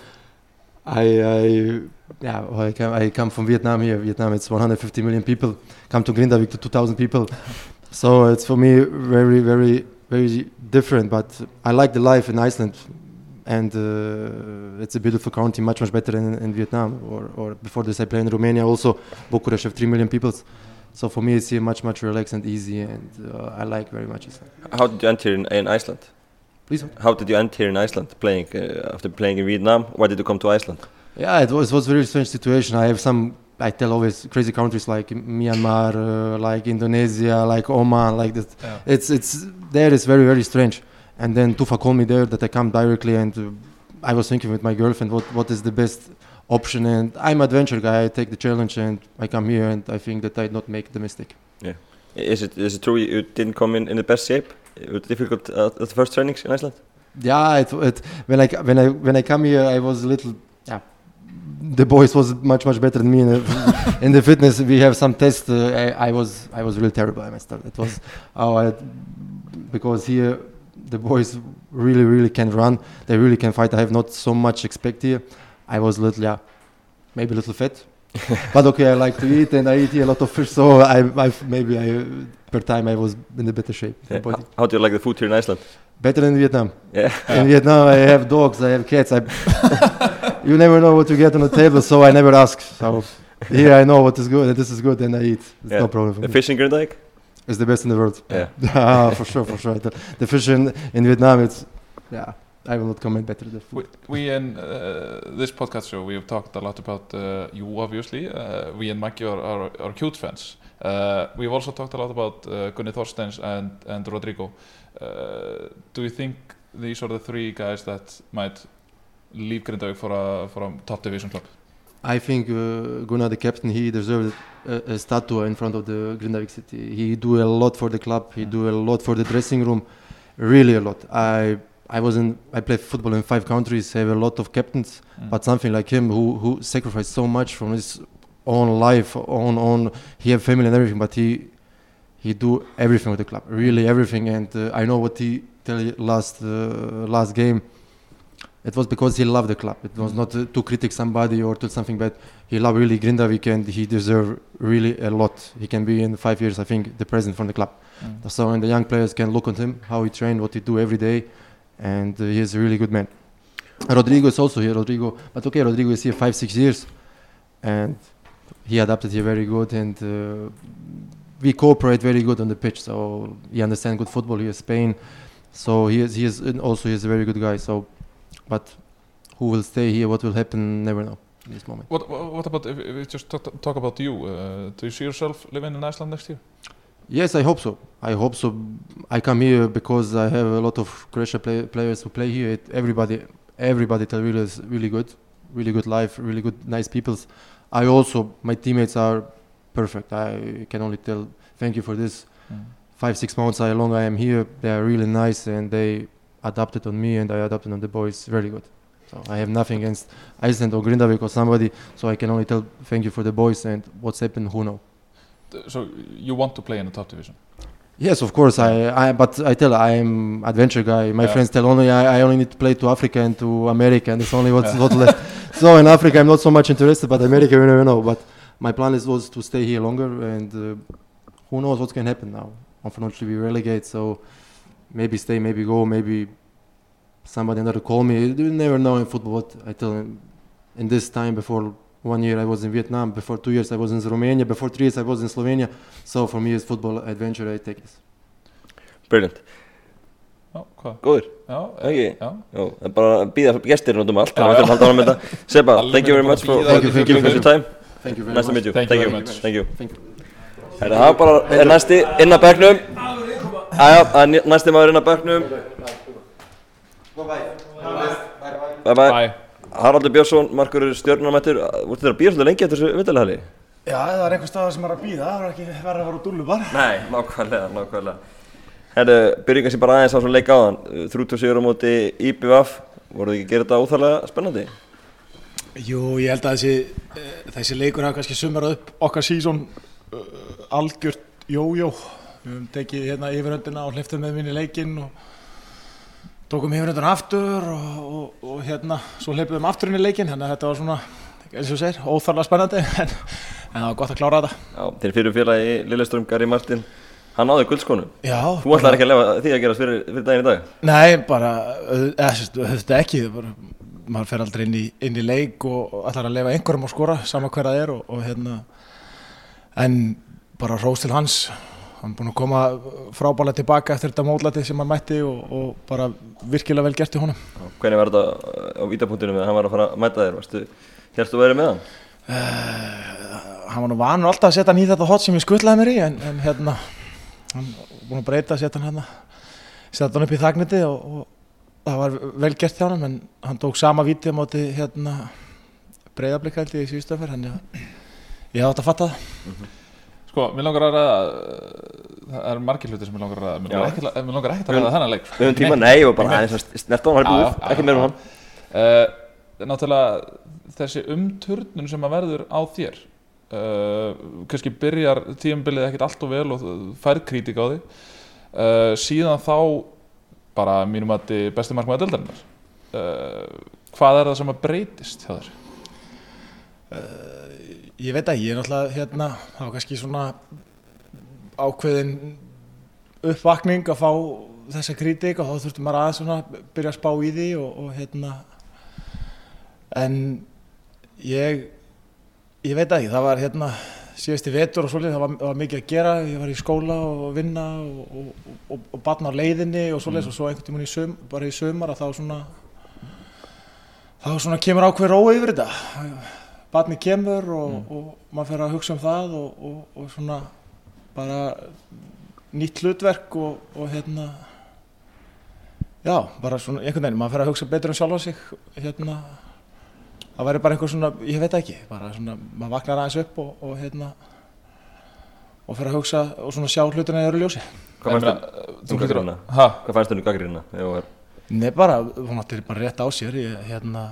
I I yeah well, I come I come from Vietnam here. Vietnam it's 150 million people. Come to Grindavik to 2,000 people, so it's for me very very very different. But I like the life in Iceland, and uh, it's a beautiful country, much much better than in Vietnam. Or or before this I play in Romania also. Bucharest have 3 million people. So for me, it's here much, much relaxed and easy, and uh, I like very much Iceland. How did you enter in, in Iceland? Please. How did you enter in Iceland playing uh, after playing in Vietnam? Why did you come to Iceland? Yeah, it was, it was a very strange situation. I have some, I tell always crazy countries like Myanmar, uh, like Indonesia, like Oman, like that. Yeah. It's it's there. It's very very strange. And then Tufa called me there that I come directly, and uh, I was thinking with my girlfriend what what is the best option. And I'm adventure guy. I take the challenge, and I come here, and I think that I not make the mistake. Yeah, is it is it true you didn't come in in the best shape? It was difficult at, at the first trainings in Iceland. Yeah, it, it when I when I when I come here, I was a little yeah. The boys was much much better than me in the, in the fitness. We have some tests. Uh, I, I was I was really terrible. I messed up. It was oh I, because here the boys really really can run. They really can fight. I have not so much expect here. I was little yeah, maybe a little fat. but okay, I like to eat and I eat here a lot of fish. So I, I maybe I per time I was in a better shape. Yeah. How, how do you like the food here in Iceland? Better than Vietnam. Yeah. In Vietnam, I have dogs, I have cats. I you never know what you get on the table, so I never ask. So here I know what is good, and this is good, and I eat. It's Yeah. no problem for The me. fish in Grindavik? It's the best in the world. Yeah. ah, for sure, for sure. The, the fish in, in Vietnam, it's yeah. I will not comment better. The We, food. we in uh, this podcast show we have talked a lot about uh, you obviously. Uh, we and Maggie are, are, are huge fans. Uh, we've also talked a lot about uh, Gunni Thorsteins and and Rodrigo. Uh, do you think these are the three guys that might leave Grindavík for a for a top division club? I think uh, Gunnar, the captain, he deserved a, a statue in front of the Grindavik city. He do a lot for the club. He do a lot for the dressing room, really a lot. I I was in I play football in five countries. Have a lot of captains, Mm. but something like him who who sacrificed so much from his own life, own own. He have family and everything, but he he do everything with the club, really everything. And uh, I know what he tell you last uh, last game. It was because he loved the club. It was not uh, to critic somebody or to something bad. He loved really Grindavik and he deserve really a lot. He can be in five years, I think, the president from the club. Mm. So and the young players can look at him, how he trained, what he do every day, and uh, he is a really good man. Rodrigo is also here. Rodrigo, but okay, Rodrigo is here five, six years, and he adapted here very good, and uh, we cooperate very good on the pitch. So he understands good football. He is Spain, so he is he is also he is a very good guy. So, but who will stay here? What will happen? Never know in this moment. What what about if, if we just talk, talk about you? Uh, do you see yourself living in Iceland next year? Yes, I hope so. I hope so. I come here because I have a lot of Croatia play, players who play here. It, everybody, everybody tell really is really good, really good life, really good, nice peoples. I also, my teammates are perfect. I can only tell thank you for this. Mm. Five, six months how long I am here, they are really nice and they adapted on me and I adapted on the boys very good. So I have nothing against Iceland or Grindavik or somebody. So I can only tell thank you for the boys and what's happened, who know. So you want to play in the top division? Yes, of course. I, I but I tell I'm adventure guy. My Yeah. friends tell only I, I only need to play to Africa and to America, and it's only what's Yeah. left. So in Africa, I'm not so much interested, but America, you never know. But my plan is was to stay here longer, and uh, who knows what can happen now. Unfortunately, we relegate, so maybe stay, maybe go, maybe somebody another call me. You never know in football. What I tell him in this time before. One year I was in Vietnam. Before two years I was in Romania. Before three years I was in Slovenia. So for me, it's football adventure. I take this. Brilliant, Já, hvað? góður, Já, ekki? já. Jó, það er bara býða gestir út um allt, þannig að við þurfum að halda ára með þetta. Seba, thank you very much for giving us your time. Thank you very Nice to much. meet you. Thank you very much. Thank you. Thank you. Herra, það var bara, næsti inn að bekknum. Æja, það er næsti maður inn að bekknum. Bye bye. Bye. Haraldur Björnsson, Markur stjórnarmættur, vorstu þér að býja svolítið lengi eftir þessu vittalhæli? Já, það er einhver stað sem er að býða, það er ekki verið að vera úr dúllu bara. Nei, nákvæmlega, nákvæmlega. Herru, byrjum kannski bara aðeins á svona leik áðan. Þrútu sigur á móti IBVF, voruð þið ekki að gera þetta óþarlega spennandi? Jú, ég held að þessi, uh, þessi leikur hafa kannski sumarað upp okkar sísón uh, algjört jójó. Við höfum tekið hérna yfirhöndina og hliftum með minni leikinn og tókum yfirhöndina aftur og, og, og hérna svo hlipum við aftur inn í leikinn. Þannig að þetta var svona, eins og segir, óþarlega spennandi en, en það var gott að klára þetta. Já, þinn fyrir félagi Lilleström, Gary Martin, hann náði guldskonu. Já, Þú ætlar ekki að lefa því að gerast fyrir, fyrir daginn í dag? Nei, bara, sérst, auðvitað ekki, bara, maður fer aldrei inn í, inn í leik og, og ætlar að lefa einhverjum að skora, sama hver það er og, og hérna, en bara rós til hans, hann er búinn að koma frábælega tilbaka eftir þetta módlæti sem hann mætti og, og bara virkilega vel gert í honum. Hvernig var þetta á vítapunktinu með að hann var að fara að mæta þér? Hérstu að vera með hann? Hann var nú vanur alltaf að setja hann í þetta hot sem ég skuttlaði mér í, en, en hérna, hann var búinn að breyta, setja hann hérna, setja hann upp í þagniti og, og það var vel gert hjá hann, en hann tók sama vítið á móti hérna ég í síðustöfur, hann ég átt að fatta það. Sko, mér langar að ræða, það er margir hlutir sem mér langar að ræða, mér langar ekkert að- mér langar ekkert að ræða þennan leik. sko. Við höfum tíma, nei, og bara aðeins að snert á hann, er búið, ekki meira um hann. Uh, náttúrulega þessi umturnun sem að verður á þér, uh, kannski byrjar tímabilið ekkert allt og vel og þú færð kritik á því, uh, síðan þá bara mínum að þetta besti markmaður deldarinnar. Uh, hvað er það sem að breytist hjá þér? Ég veit ekki, ég er náttúrulega hérna, það var kannski svona ákveðin uppvakning að fá þessa kritik og þá þurftum maður aðeins svona byrja að spá í því og, og hérna en ég ég veit ekki, það var hérna síðasti vetur og svolítið, það var, var mikið að gera ég var í skóla og vinna og, og, og, batna á leiðinni og svolítið og svo einhvern tímann í sum, bara í sumar að þá svona þá svona kemur ákveð rói yfir þetta batni kemur og, og maður fer að hugsa um það og, og, og svona bara nýtt hlutverk og, og hérna já, bara svona einhvern veginn, maður fer að hugsa betur um sjálfa sig hérna það væri bara einhver svona, ég veit það ekki bara svona, maður vaknar aðeins upp og, og hérna og fer að hugsa og svona sjá hlutina í öru ljósi. Hvað meina, þér þú um ha, Hvað fannst þér um gaggrína? Nei, bara, hún áttir bara rétt á sér ég, hérna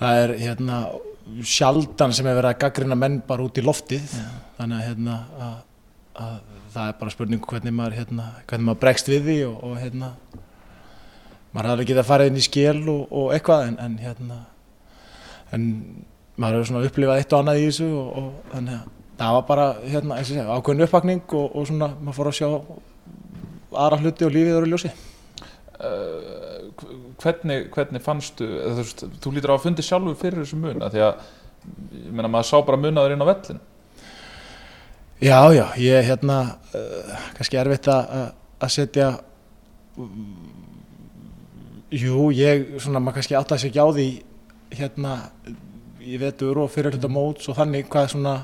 það er hérna sjaldan sem er verið að gaggrina menn bara út í loftið. Þannig að hérna að, að það er bara spurning hvernig maður hérna, hvernig maður bregst við því og, og hérna maður hafði getað farið inn í skél og, og eitthvað en, en hérna en maður hefur svona upplifað eitt og annað í þessu og, og þannig að það var bara hérna, segja, ákveðin uppvakning og, og svona maður fór að sjá aðra hluti og lífið eru ljósi uh, hvernig, hvernig fannstu eða, þú, þú lítur á að fundi sjálfur fyrir þessu mun af því að ég meina maður sá bara munaður inn á vellin Já, já, ég hérna uh, kannski erfitt að að setja Jú, ég svona maður kannski að segja ekki á því hérna í vetur og fyrir hluta móts og þannig hvað svona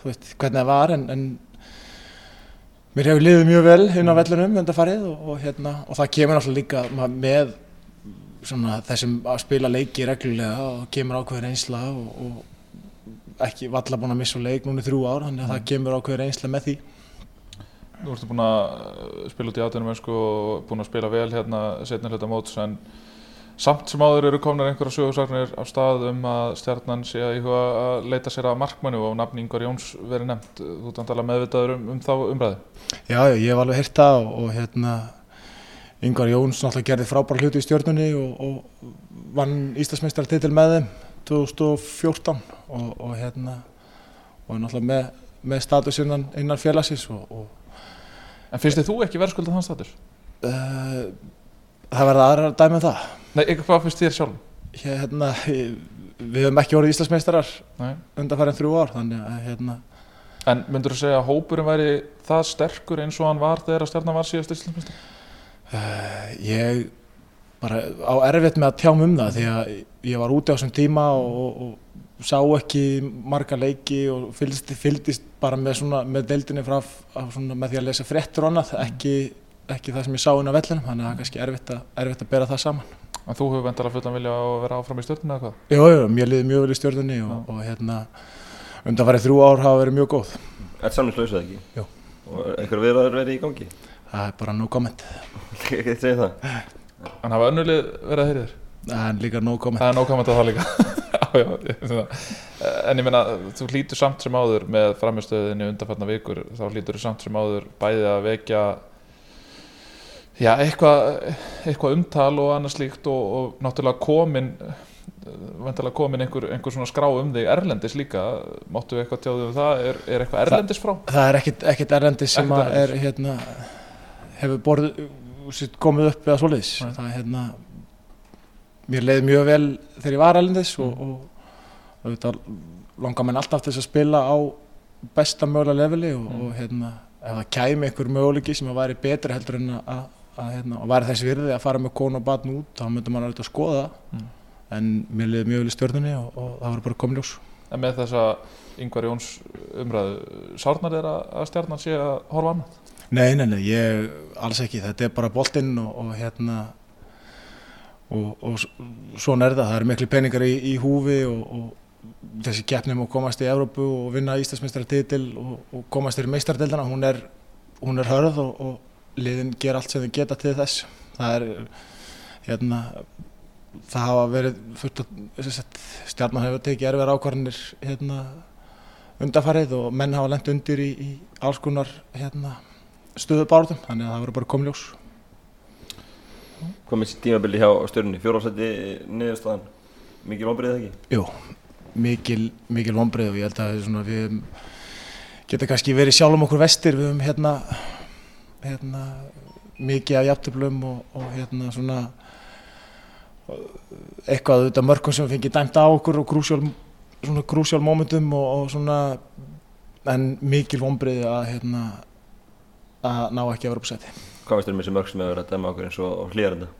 þú veist, hvernig það var en, en mér hefur liðið mjög vel inn á vellunum undarfarið og, og hérna og það kemur náttúrulega líka með svona þessum að spila leiki reglulega og kemur ákveður einsla og, og ekki valla búin að missa leik núna í þrjú ár þannig að það kemur ákveður einsla með því. Nú ertu búin að spila út í áttunum og búin að spila vel hérna setna hluta móts en samt sem áður eru komnar einhverja sögursagnir af stað um að stjarnan sé að að leita sér að markmannu og nafni Ingvar Jóns verið nefnt. Þú ert antala meðvitaður um, um þá umræði. Já, ég hef alveg heyrt það og, og hérna Yngvar Jóns náttúrulega gerði frábæra hluti í stjórnunni og, og vann Íslandsmeistaratitil með þeim 2014 og, og hérna og náttúrulega með, með status innan, innan félagsins og, og En finnst þið þú ekki verðskuldað þann status? uh, það verða aðra dæmi um það Nei, eitthvað hvað finnst þér sjálf? hérna, við höfum ekki orðið Íslandsmeistarar Nei. undanfærin þrjú ár þannig að hérna En myndur þú segja að hópurinn væri það sterkur eins og hann var þegar að stjarnan var síðast Íslandsmeistar? Uh, ég bara á erfitt með að tjá mig um það því að ég var úti á þessum tíma og, og, og sá ekki marga leiki og fylgdist, fylgdist bara með, svona, með deildinni frá með því að lesa fréttur og annað ekki, ekki það sem ég sá inn á vellinum þannig að það er kannski erfitt að, erfitt að bera það saman En þú hefur vendala fullan vilja að vera áfram í stjórnuna eða hvað? Jú, jú, mér liði mjög vel í stjórnunni og, og hérna undanfarið þrjú ár hafa verið mjög góð Þetta samningslausað ekki? Jú. Og einhver viðraður verið í gangi? það er bara no comment Ekki segja það? En hafa önnulið verið að heyri þér? það er líka no comment Það er nóg að það líka já, já, ég. En ég meina, þú hlýtur samt sem áður með framistöðinni undanfarnar vikur þá hlýtur þú samt sem áður bæði að vekja já, eitthvað eitthva umtal og annað slíkt og, og náttúrulega komin vantilega komin einhver, einhver svona skrá um þig erlendis líka. Máttu við eitthvað tjáðu um það, er, er eitthvað erlendis frá? það er ekkit, ekkit erlendis sem Ekkert að er hérna hefur borð, komið upp eða svoleiðis. Það er hérna mér leiði mjög vel þegar ég var erlendis og, og auðvitað langar menn alltaf til þess að spila á besta mögulega leveli og, Mm. og hérna ef það kæmi einhver möguleiki sem að væri betri heldur en að, að, hérna, og væri þess virði að fara með konu og batn út þá myndi auðvitað að skoða Mm. en mér leiði mjög vel í stjórnunni og, og það var bara komið ljós En með þessa Ingvar Jóns umræðu sárnar þeirra að stjarnan sé að horfa annað? Nei, nei, nei, ég alls ekki, þetta er bara boltinn og, og hérna og, og svona er það, það eru miklu peningar í, í húfi og, og þessi keppnum að komast í Evrópu og vinna Íslandsmeistaratitil og, og komast í meistardildana, hún er, hún er hörð og, og liðin ger allt sem þau geta til þess það er hérna það hafa verið fullt að stjarnan hefur tekið erfiðar ákvarðanir hérna undarfarið og menn hafa lent undir í, í alls konar hérna, stöðu bárðum þannig að það verður bara komljós Hvað með tímabili hjá stjórnni? Fjórafsætti niðurstaðan? Mikið vonbrið ekki? Jú, mikil, mikil vonbreið og ég held að svona, við geta kannski verið sjálfum okkur vestir við höfum hérna, hérna mikið af jafntöflum og, og hérna svona eitthvað auðvitað mörgum sem við fengið dæmt á okkur og krúsjál momentum og, og svona en mikil vonbreið að hérna að ná ekki að vera uppsæti Hvað veist þér með þessi mörg sem hefur verið að dæma okkur eins og hlýjarenda?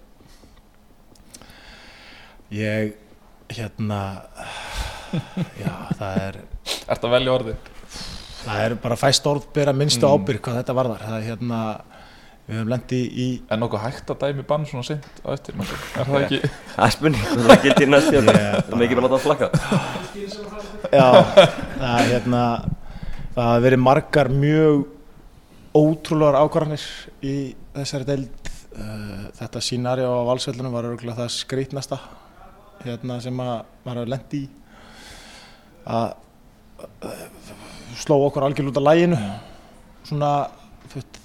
ég hérna já það er Ertu að velja orði? Það er bara fæst orð bera minnstu Mm. ábyrg hvað þetta varðar. Það er hérna, við höfum lendi í En nokkuð hægt að dæmi bann svona sint á eftir Er það ekki? Það er spurning, það gildi í næst hérna Það er mikið að láta það flakka Já, það, hérna, það hafa verið margar mjög ótrúlegar ákvarðanir í þessari deild. Uh, Þetta sínari á valsveldunum var örgulega það skrítnasta hérna, sem að maður hefur lent í. Að sló okkur algjörl út af læginu. Svona, veit,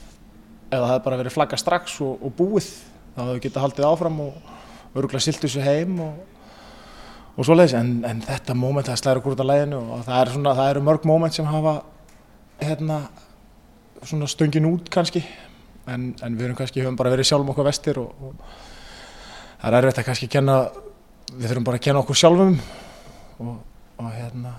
ef það hefði bara verið flagga strax og, og búið, þá hefðu getað haldið áfram og örgulega siltu sér heim og og svoleiðis, en, en þetta moment það slæður okkur út af læginu og það, er svona, það eru mörg moment sem hafa hérna stöngin út kannski en, en við kannski, höfum bara verið sjálfum okkur vestir og, og það er erfitt að kannski kenna við þurfum bara að kenna okkur sjálfum og hérna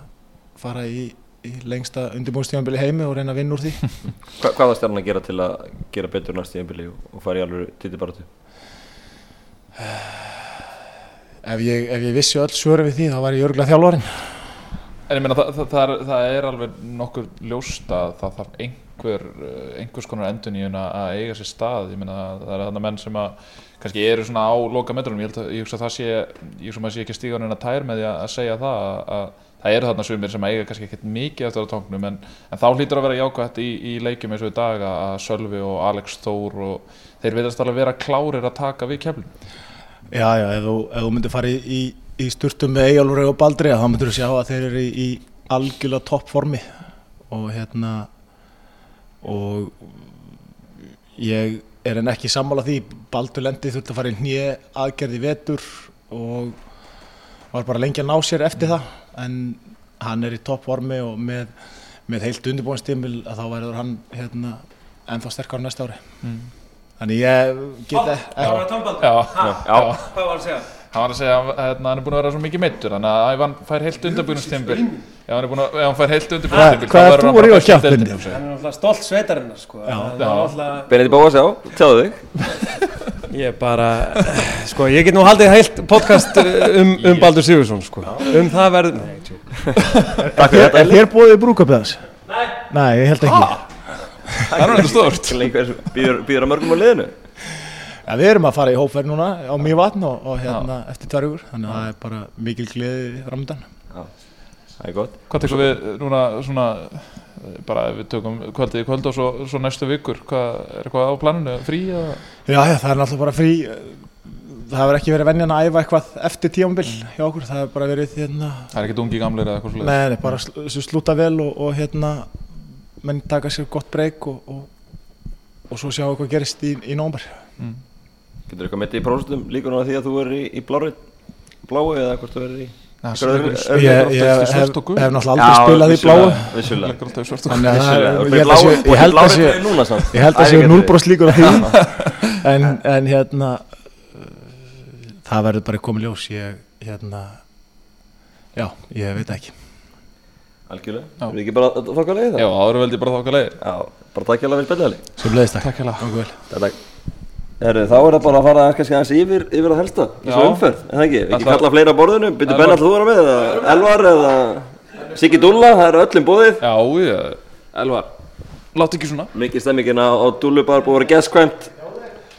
fara í, í lengsta undirbúinstíðanbili heimi og reyna að vinna úr því Hva, Hvað var stjarnan að gera til að gera betur næst í einbili og, fara í alveg titibaratu? ef ég, ef ég vissi öll svöru við því þá var ég örgulega þjálfarinn En ég meina það, það, það, er, það er alveg nokkur ljóst að það þarf einhver, eh, einhvers konar endun í hún að eiga sér stað. Ég meina það er þannig menn sem að kannski eru svona á loka metrunum. Ég, held að, ég hugsa að það sé, ég hugsa að maður sé ekki að stíga hann að tær með því að, að segja það að, að það eru þarna sumir sem eiga kannski ekkert mikið eftir á tóknum en, en þá hlýtur að vera jákvæmt í, í leikjum eins og í dag að Sölvi og Alex Þór og þeir viðast alveg vera klárir að taka við keflin. Já, já, ef þú, ef þú myndir fara í, í, sturtum með Eyjálfur og Baldri þá myndir þú sjá að þeir eru í, algjörlega toppformi og hérna og ég er en ekki sammála því Baldur lendi þurfti að fara í hnið aðgerði vetur og var bara lengi að ná sér eftir það en hann er í toppformi og með, með heilt undirbúinstímil að þá verður hann hérna ennþá sterkar næsta ári. Þannig ég get e- Það var ekki að Já, Hvað var að segja? Hann var að segja að hérna, hann er búin að vera svo mikið meittur þannig að ef hann fær heilt undirbúinustimbil ef hann er búin að, ef hann fær heilt undirbúinustimbil Hvað- ert þú að rífa kjaftinn? Hann er náttúrulega stolt sveitarinnar sko. Er náttúrulega- Benedikt Bóas, já, tjáðu þig. Ég bara, sko, ég get nú haldið heilt podcast uh, um, um Baldur Sigursson, sko. Um það þetta Er þér búið hans? Nei. Nei, ég held ekki. Það er náttúrulega stort býður að mörgum á liðinu ja, Við erum að fara í hópferð núna á Mývatn og, og hérna eftir tvær ykkur Þannig að það er bara mikil gleði framöndan Það er gott. Hvað tekur við núna svona eh, bara ef við tökum kvöldið í kvöld og svo, svo næstu vikur hvað, er eitthvað á planinu, frí eða? Já, já, það er náttúrulega bara frí. Það hefur ekki verið venjan að æfa eitthvað eftir tíambil hjá okkur. Það hefur bara verið hérna Það er ekkert ungi gamlir eða eitthvað svolítið Nei, nei, bara sl sl- slúta vel og, og hérna menn taka sér gott breyk og, og, og svo sjáum við hvað gerist í, í nómber mm. Getur eitthvað metið í próstum líka núna því að þú verður í, í blári bláu eða hvort þú verður í Ég, hef, náttúrulega aldrei spilað í bláu. það er- ég held að sé- ég held að sé núlbróst líkur á því. En, en hérna það verður bara komið ljós. Ég hérna já, ég veit ekki. Algjörlega. Við ekki bara þokka leið Já, áður veldi bara þáka leiðir Já, bara takk hjá vel spilnaðli sem leiðist Takk hérlega Takk vel. Takk Herru, þá er það bara að fara kannski aðeins yfir, yfir að helsta í Já. umferð, en það ekki, ekki Ætla- kalla fleira á borðinu, byrju. Benn alltaf þú vera með, eða Elvar eða Siggi Dúlla, það eru öllum bóðið, Já, ég, Elvar Látt ekki svona. Mikið stemmingin á, á Dúllubar búið að vera geskvæmt,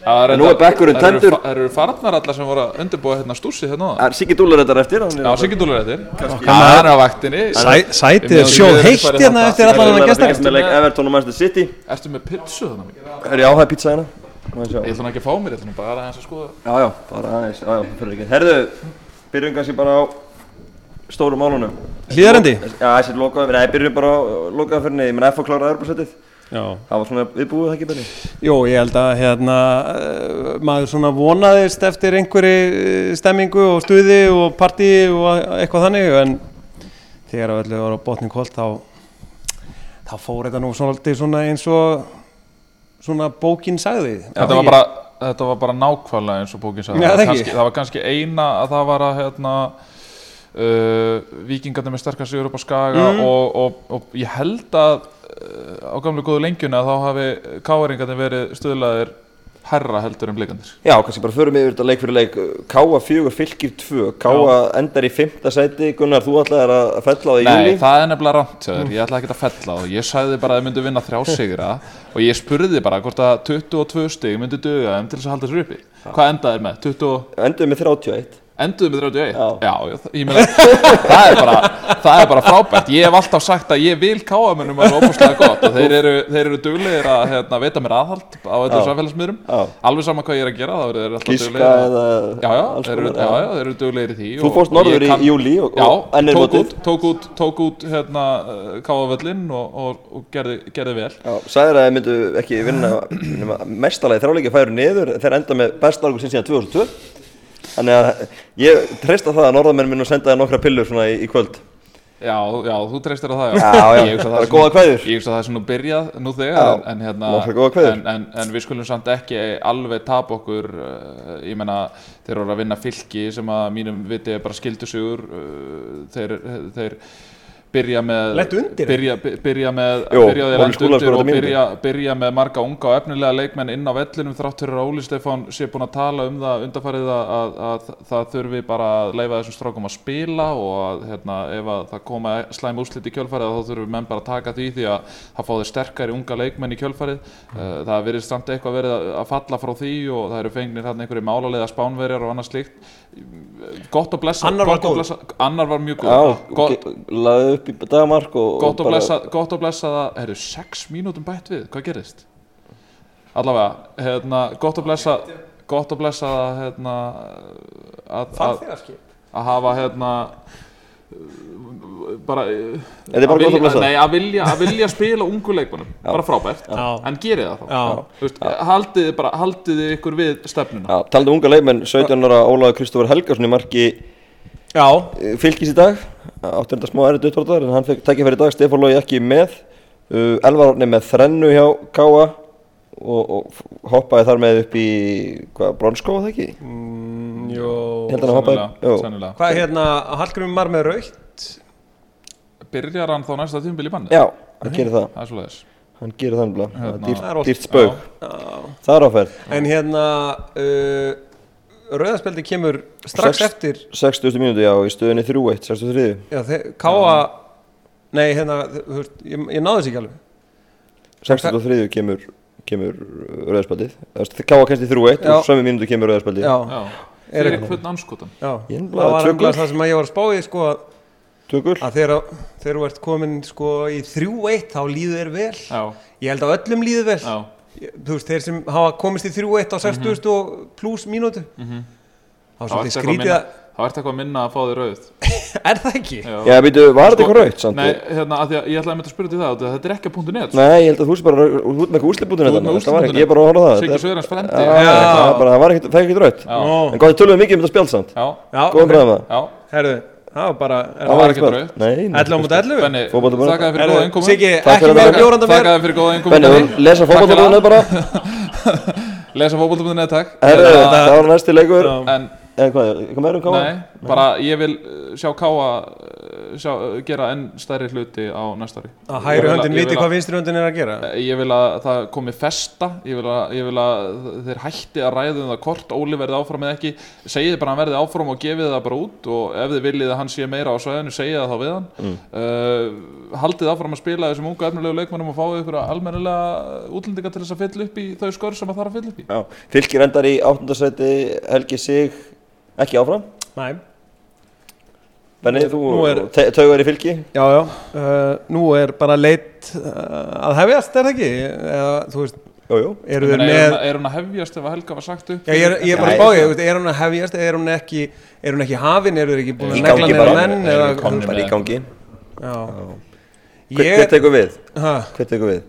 Það En nú er bekkurinn það tæmdur. Það eru farnar allar sem voru að undirbúa hérna stúsið hérna á er Siggi Dúlla þetta eftir, hann Já, Siggi Dúlur eftir. Hann er á vaktinni. Sæ- Sætið er sjóð heitt hérna þarna. eftir er pizza hérna, Má ég nú ekki að fá mér, ég ætla nú bara aðeins að skoða já já, bara aðeins, já já, fyrir ekki, herðu, byrjum kannski bara á stóru málunum. Hlíðarendi? Já, þessi lokaði, nei, byrjum bara á lokaðferðinni, ég menn að klára Evropasettið, Já. það var svona viðbúið það ekki Benni? Jú, ég held að hérna, uh, maður svona vonaðist eftir einhverju stemmingu og stuði og partí og eitthvað þannig en þegar að öllu var á botning holt þá, þá fór þetta nú svolítið svona eins og svona bókin sagði. Þetta var bara, þetta var bara nákvæmlega eins og bókin sagði Já, það, var ekki. kannski, það var kannski eina að það var að hérna, uh, vikingarnir með sterkast sigur upp á Skaga Mm. og, og, og ég held að uh, á gamlu góðu lengjuna þá hafi káeringarnir verið stuðlaðir herra heldur en blikandir Já, kannski bara förum yfir þetta leik fyrir leik. Káa fjögur fylgir tvö. Káa endar í fymta sæti. Gunnar, þú ætlaðir að fella á það í Nei, júli það er nefnilega rámt þér, ég ætla ekki að fella á það. Ég sagði bara að þið myndu vinna þrjá sigra og ég spurði bara hvort að 22 stig myndu duga þeim til þess að halda sér uppi. Hvað endaði með? 20 Enduðu með 31 Enduðu með 31? Já. Já, það- ég meina, það, er bara, það er bara frábært. Ég hef alltaf sagt að ég vil káamönnum alveg óbúslega gott. Og þeir eru, þeir eru duglegir að hérna, veita mér aðhald á þetta samfélagsmiðrum. Alveg sama hvað ég er að gera, þá eru alltaf duglegir að- Já, já, þeir eru, duglegir í því Þú fórst norður í og, Já, er tók út, tók út, tók út hérna káavöllin og, og, og gerði, gerði vel. Já, sagðir að þið myndu ekki vinna mestalagi þráleiki færu niður þeir enda með besta árangur sinn síðan 2002 Þannig að ég treysta það að norðamenn minn og senda þér nokkra pillur svona í, í kvöld. Já, já, þú treystir á það já, Já, já, bara sé góða nú- kveðjur. Ég hugsa að það er svona byrjað nú þegar Já, en, hérna, en, en, en við skulum samt ekki alveg tap okkur uh, Ég meina, þeir eru að vinna fylki sem að mínum viti er bara skildusugur uh, þeir, þeir byrja með byrja, by- byrja með skoraði og byrja, byrja með marga unga og efnilega leikmenn inn á vellinum þrátt fyrir að Óli Stefán sé búin að tala um það undarfarið að, að, að það þurfi bara að leifa þessum strákum að spila og að hérna, ef að það koma slæm úrslit í kjölfarið þá þurfum menn bara að taka því því að það þeir sterkari unga leikmenn í kjölfarið. Uh, það verið samt eitthvað verið að- að falla frá því og það eru fengnir hann einhverju málalega spánverjar og annað slíkt. Gott að blessa Annar var annar var mjög góð gott, laði upp í dagmark og gott, að bara- blessa, gott að blessa það herru, sex mínútum bætt við, hvað gerist? allavega, hérna, gott að blessa gott að blessa það hérna, að, að, hafa hérna bara bara að vilja, nei, að, vilja, að vilja spila ungu leikmannum bara frábært, Já. en gerið það þá. Já. Þú veist, haldið, bara, haldið ykkur við stefnuna? Já, talandi um unga leikmenn, 17 ára Ólaður Kristófur Helgarsson í marki Já, eh, fylgis í dag áttur þetta smá errið utvartar en hann fekk tækifæri í dag, Stefán Lógi ekki með uh, Elvar Árni með þrennu hjá Káa og, og hoppaði þar með upp í hvað, bronskóa það ekki? mm, að sennilega, Jú. sennilega. Hvað er hérna, Hallgrimur Mar með raukt byrjar hann þá næsta tímbil í banni Já, hann gerir það, það er svoleiðis hann gerir það nefnilega. Það er Hérna. dýrt, er Já. það er áferð En hérna uh, Rauðarspeldi kemur strax Sex- eftir. 60. mínúti, já, í stöðunni 3-1, 63 Já, þeir, Káa Nei, hérna, þú veist, ég, ég náði þess ekki alveg. 63 kemur, kemur rauðarspaldið Káa kemst í 3-1 Já. og sömu mínúti kemur rauðarspaldið Já, Er fyrir eitthvað- hvern anskotan já. Það var gul. það sem að ég var að spá í sko að Tökur að þegar, þú ert komin sko í 3-1 þá líður þér vel. Já, Ég held að öllum líður vel. Já, Þú veist, þeir sem hafa komist í 3-1 á 60 og pluss mínútu. Mhm. Þá er Það skrítið að Það ert eitthvað að minna að fá þig rauð. Er það ekki? Já, Já, býtu, var þetta eitthvað samt? Nei, hérna, að því að ég ætlaði að mynda að spyrja til það að Þetta er ekki að punktu net. Nei, ég held að þú sé bara út með ert þetta var ekki, ég er bara að horfa það. Er- Söðurins frendi Já, Já. það var var er Já, Ó, En hvað, tölum við mikið um þetta spjald samt. Já, Já, Góðan ok. bræðum það já. Herðu, það var bara er Það var Nei, nei. 11 á mútið 11 Benni, Fótboltabúðin. þakkaði fyrir góða innkomu Siggi, Takk ekki fyrir meira það. bjóranda mér Þakkaði fyrir góða innkomu Benni, Benni. lesa fótballtabúðinu bara Lesa fótboltabúðinu takk Hérna, það var næsti leikur. En En hvað, eitthvað meira um káa? Nei, bara ég vil uh, sjá Káa uh, sjá, uh, gera enn stærri hluti á næsta ári. Að hægri höndin viti hvað að- vinstri höndin er að gera? Ég vil að það komi festa Ég vil að, ég vil að þeir hætti að ræða um það hvort Óli verði áfram eða ekki. Segið bara hann verði áfram og gefið það bara út og ef þið viljið að hann sé meira á svæðinu segið það þá við hann. Mm. uh, Haldið áfram að spila þessum ungu efnilegu leikmannum og fáið ykkur almennilega útlendinga til þess að fylla upp í þau skör sem að þarf að fylla upp í. Já, fylgir endar í áttundasæti Helgi Sig ekki áfram Næ, Benni, þú er- taugar í fylgi já, já uh, Nú er bara leitt uh, að hefjast, er það ekki? Eða, þú veist, Jú, jú eru meina, með er, hún, er hún að hefjast ef að Helga var sagt upp Já, ég er, ég er bara Nei, ég, veist, er hún að hefjast eða er hún ekki, er hún ekki hafin, eru þeir ekki búin að negla gangi neða bara. menn eða, þeir komnir Bara í gangi já. Hver, hver Ég, tekur við? ha, Hver tekur við?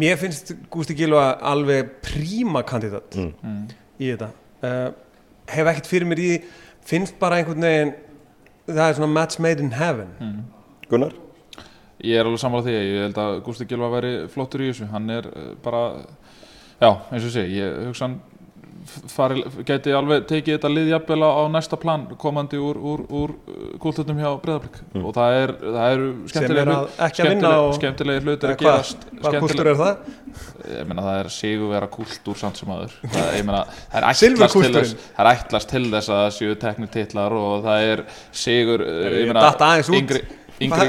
mér finnst Gústi Gilva alveg príma kandidat Mm. Mm. í þetta uh, hef ekkert fyrir mér í finnst bara einhvern veginn það er svona match made in heaven Mm. Gunnar? Ég er alveg sammála því, ég held að Gústi Gilva væri flottur í þessu, hann er uh, bara, já, eins og sé, ég hugsa hann fari, gæti alveg tekið þetta lið jafnvel á, á næsta plan komandi úr, úr, úr kúltutum hjá Breiðablík Mm. og það er, það eru er skemmtilegir að ekki að vinna skemmtileg, og skemmtilegir hlutir Eða að gerast hvað kúltur er það? ég meina það er sigurvera kúltúr samt sem aður það, ég meina það er ætlast til Silfurkúltúrinn. þess það er ætlast til þess að það séu teknir titlar og það er sigur eh, Ég ég meina datt aðeins út. yngri, yngri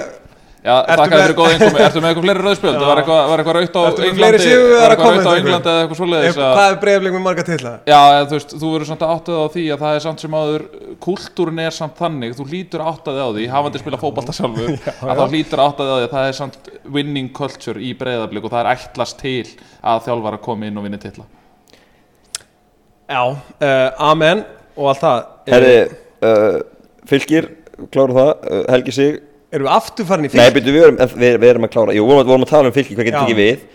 þakka með- fyrir góða einkomi, ertu með eitthvað fleiri rauðspjöld? Já. Var eitthvað, var eitthvað raut á Ertu með Englandi? Var eitthvað að koma raut á Englandi eða eitthvað svoleiðis? Að- hvað er breyðablik með marga titla? Já, þú veist, þú verður samt áttað á því að það er samt sem áður, kúltúrin er samt þannig, þú hlýtur áttað á því, hafandi spila fótbalta sjálfur, að þá hlýtur áttað á því að það er samt winning culture í breyðablík og það er ætlast til að þjálfara komi inn og vinni titla. Já, uh, amen og allt það Herri, uh, fylgir, það, Erum við aftur farin í Nei, fylg? byrju, við, erum- við, við erum að klára. Jú, við vorum, að tala um fylgir, hvað getur ekki við?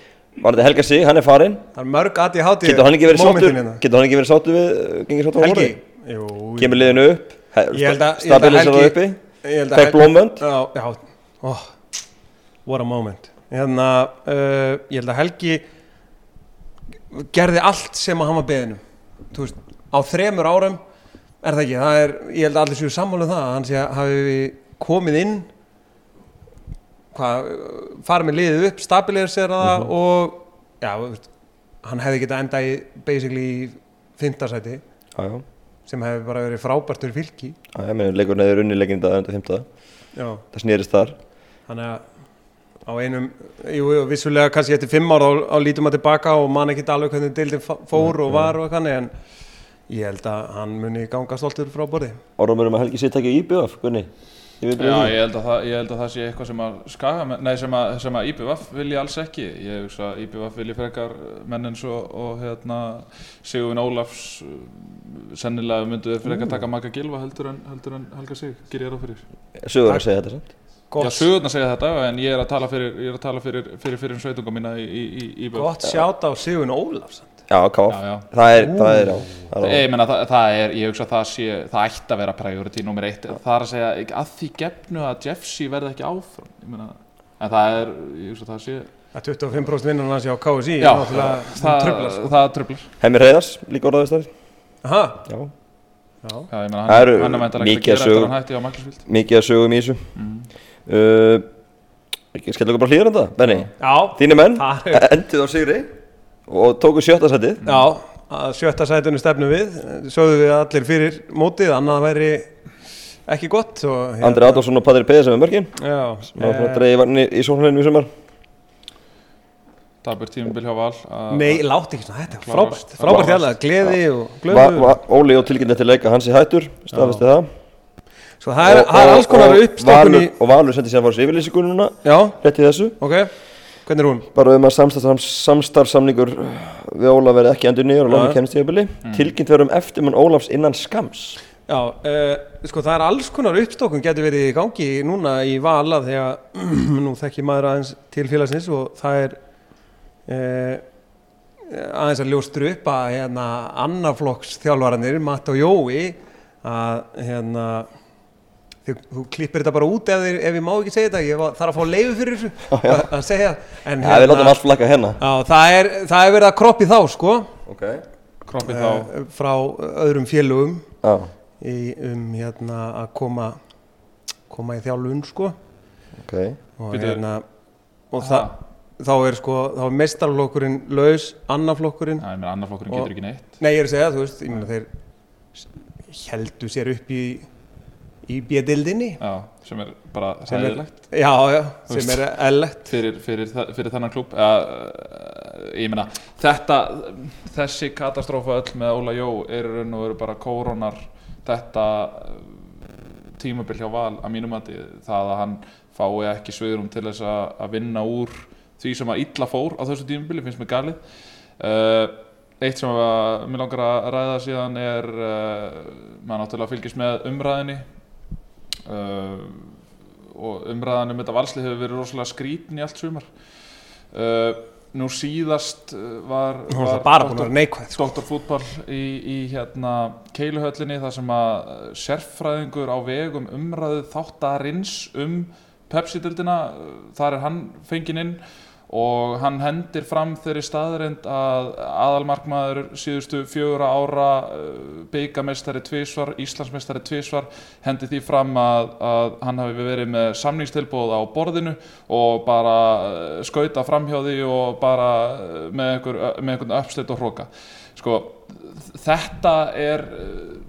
Var þetta Helga sig, hann er farinn. Það er mörg aðið hátíð Getur hann ekki verið sáttur? hérna. Getur hann ekki verið sáttur við uh, Gengið sáttur á Helgi? hóri Kemur liðinu upp. Ég held að- ég held að Stabilisera Helgi- uppi. Fekk blómvönd Já, oh, What a moment. Hérna, uh, Ég held að Helgi gerði allt sem að hann var beðinu Þú veist, á þremur árum er það ekki, það er, ég held að allir séu sammála um það, að hann sé að hafi komið inn hvað, farið með liðið upp stabilisera það Mhm. og já, veist, hann hefði getað enda í basically í já sem hefði bara verið frábært fyrir fylki. Já, ég meina, leikurinn hefur unni leikinn þetta undir fymta já. Það snýrist þar. Þannig að á einum, jú, jú, vissulega kannski eftir fimm ár á, á lítum að tilbaka og man ekki alveg hvernig deildin fór og var og þannig en ég held að hann muni ganga stoltur frá borði. Orðum um að Helgi sér takja íbjöf, veit Já, ég held að það, ég held að það sé eitthvað sem að skaga, nei sem að, sem að IBVF vilji alls ekki. Ég hugsa að IBVF vilji frekar menn eins og, og hérna, Sigurvin Ólafs, uh, sennilega myndu þeir frekar taka Magga Gilva heldur en, heldur en Helga Sig, ger ég ráð fyrir. Sögur að segja þetta samt Já, sögurnar segja þetta, en ég er að tala fyrir, ég er að tala fyrir, fyrir, fyrir sveitunga mína í, í, í IBVF. Gott sjátt á Sigurinn Ólafs. Já, káf Já, já. Það er, það er, já það er- Ég meina það, það er, ég hugsa að það sé, það ætti að vera priority nummer eitt, það er að segja að því gefnu að Jeffsy verði ekki áfram, ég meina, en það er, ég hugsa að það sé, Að 25% vinnan hans hjá KSI já, er náttúrulega það, tröfla. Sko. það tröflar, Hemmi Reyðars, líka orðaðist þar Aha, Já, já. já, ég meina, Það hann, eru hann er mikið ekki að gera eftir hann hætti á Magnúsvíld. mikið að sögum í þessu. Mm. uh, Ekki skella okkur bara hlýður þetta, Benny? Já, Þínu menn, það endið á sigri og tóku sjötta sætið. Já, að sjötta sætunum stefnum við, sögðu við allir fyrir mótið, annað væri ekki gott. Og, hérna- Andri Adolfsson og Patrik með mörkin. Já, sem var eh, að dreigja varni í sólhælinu í sumar. Dabur tímubil hjá Val. að- Nei, látt ekki svona, þetta er frábært Frábært hjálpa, gleði og glöðu va, Óli og tilkynni eftir leika hans í hættur staðfesti það. Svo það er, það er alls konar uppstokkun í og Valur sendi sér að fara sér Já, rétt í þessu. Ok, hvernig er hún? bara um að samstarfs, samstarfsamningur við Ólaf verði ekki endur nýjar og Já. lofið kemst í öfili tilkynnt verður um eftirmann Ólafs innan skams Já, uh, sko það er alls konar uppstokkun getur verið í gangi núna í vala þegar nú þekki maður aðeins til félagsins og það er uh, aðeins að ljóstur upp að hérna annarflokks þjálfaranir, Matt og Jói að hérna þú, þú klippir þetta bara út ef, ef ég má ekki segja þetta, ég var, þarf að fá leiðu fyrir þessu að, að segja. En ja, við látum allt flakka hérna. Já, það, er, það er verið að kroppi þá sko. Okay. Kroppið þá, eh, frá öðrum félögum Já, í, um hérna að koma koma í þjálfun sko. Ok. Og hérna og það, þá er sko þá er mestarflokkurinn laus, annarflokkurinn já, ég meina, annar flokkurinn Og- getur ekki neitt. nei ég er að segja, þú veist, ég meina þeir heldu sér upp í í bjöðildinni Já, sem er bara sæðilegt. já, já, sem veist. er ellegt fyrir, fyrir, fyrir þennan klúb ja, ég meina þetta, þessi katastrófa öll með Óla Jó er raun og veru bara kóronar þetta eh, tímabil hjá Val að mínum að það að hann fái ekki sviðrum til þess að, vinna úr því sem að illa fór á þessu tímabili finnst mér galið. Uh, eitt sem að, mér langar að ræða síðan er uh, maður náttúrulega fylgist með umræðinni uh, og umræðan um þetta valslið hefur verið rosalega skrítin í allt sumar uh, nú síðast uh, var, var vera neikvæð sko. Dr. Fútbol í, í hérna keiluhöllinni þar sem að uh, sérfræðingur á vegum umræðu þáttarins um Pepsi-dildina, uh, þar er hann fenginn inn og hann hendir fram þeirri staðreind að aðalmarkmaður síðustu fjögura ára byggamestari tvísvar, Íslandsmestari tvísvar hendi því fram að, að hann hafi verið með samningstilbóð á borðinu og bara eh, skauta framhjá því og bara eh, með, einhver, með einhvern uppstilt og hróka sko, þetta er eh,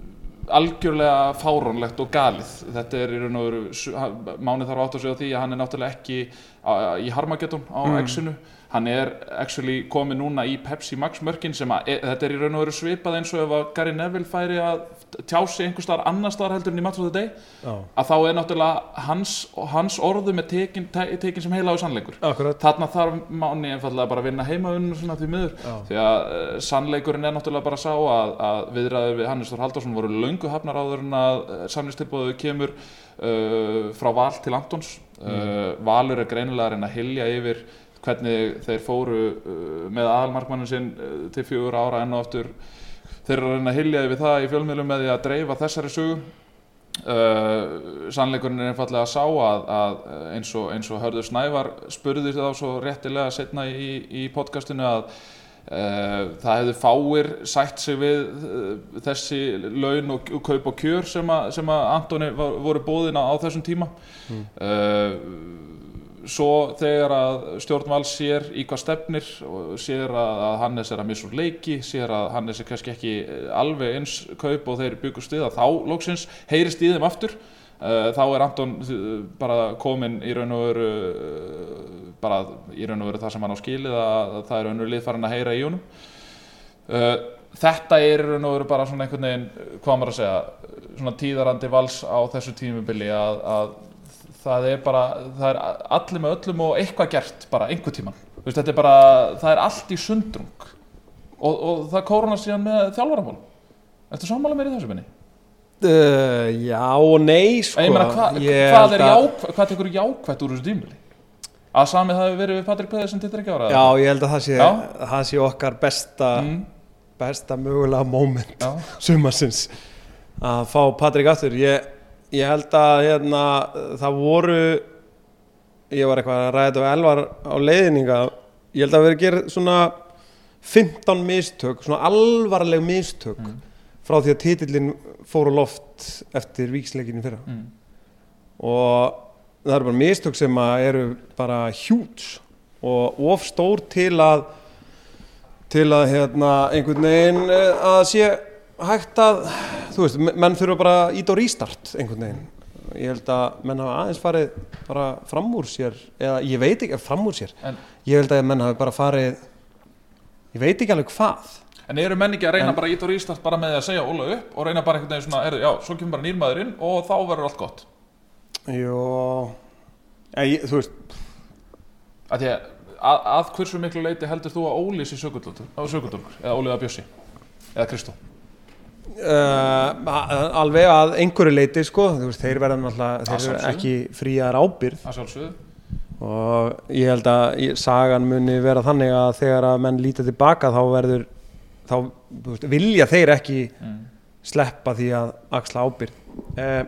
algjörlega fárónlegt og galið þetta er í raun og veru Máni þarf átt að segja því að hann er náttúrulega ekki á, í Harmageddon á Mm. X-inu hann er actually komið núna í Pepsi Max mörkin sem að e, þetta er í raun og veru svipað eins og ef að Gary Neville færi að tjá sig einhver staðar annar staðar heldur en í Day Já, að þá er náttúrulega hans, hans orðu með tekin, te- tekin sem heila á sannleikur. Akkurat. Þarna þarf Máni einfallega bara að vinna heima svona því miður Já. því að uh, sannleikurinn er náttúrulega bara sá að, að viðræður við Hannes Þór Halldórsson voru löngu hafnar áður en að uh, samlistilbúðu kemur uh, frá Val til Antons. Uh, Valur er greinilega að reyna að hilja yfir hvernig þeir fóru með aðalmarkmannin sinn til fjögur ára enn og aftur þeir eru að reyna að hilja yfir það í fjölmiðlum með því að dreifa þessari sögu Uh, sannleikurinn er einfallega að sá að, að uh, eins, og, eins og Hörður Snævar spurði þá svo réttilega setna í, í podcastinu að uh, það hefðu fáir sætt sig við uh, þessi laun og, og kaup og kjör sem, að- sem að Antoni var, voru bóðin á, á þessum tíma mm. Svo þegar að stjórnvald sér í hvað stefnir og sér að, Hannes er að missa úr leiki sér að Hannes er kannski ekki eh, alveg eins kaup og þeir byggust að þá lóksins heyrist í þeim aftur. Uh, þá er Anton uh, bara komin í raun og veru bara í raun og veru það sem hann á skilið að, að það er önnur lið farin að heyra í honum. Uh, þetta er raun og veru bara svona einhvern veginn hvað maður að segja, svona tíðarandi vals á þessu tímubili að, að það er bara, það er allir með öllum og eitthvað gert bara einhver tíman Veist, þetta er bara, það er allt í sundrung og, og það kóruna síðan með þjálfaramál Ertu sammála mér í þessu minni? uh, Já og nei sko Ég meina, hva, Ég hvað er jákvætt, hvað tekur jákvætt úr þessu tímuli? Að samið hafi verið við Patrik Pedersen til þryggja ára? Já, ég held að það sé, það sé okkar besta, mm, besta mögulega moment já. sumarsins að fá Patrik aftur ég, ég held að hérna, það voru ég var eitthvað að ræða þetta á elvar á leiðninga ég held að vera að gera svona 15 mistök, svona alvarleg mistök Mm. frá því að titillin fór á loft eftir víksleikinu fyrra Mm. og það eru bara mistök sem eru bara hjúts og of stór til að til að hérna einhvern veginn eh, að sé hægt að þú veist, me- menn þurfa bara að íta á restart einhvern veginn. Ég held að menn hafa aðeins farið bara fram úr sér eða ég veit ekki, fram úr sér. En- ég held að menn hafi bara farið ég veit ekki alveg hvað. En eru menn ekki að reyna En- bara að íta og rýstast bara með að segja Óla upp og reyna bara einhvern veginn svona, heyrðu, já, svo kemur bara nýrmaður inn og þá verður allt gott? Jó ég, þú veist að því að, að, hversu miklu leiti heldur þú að Óli sé sökundurkur eða Óli að Bjössi eða Kristó Uh, alveg að einhverju leiti sko, veist, þeir verða náttúrulega þeir eru ekki fríar ábyrð og ég held að sagan muni vera þannig að þegar að menn líta tilbaka þá verður þá veist, vilja þeir ekki mm. sleppa því að axla ábyrð uh,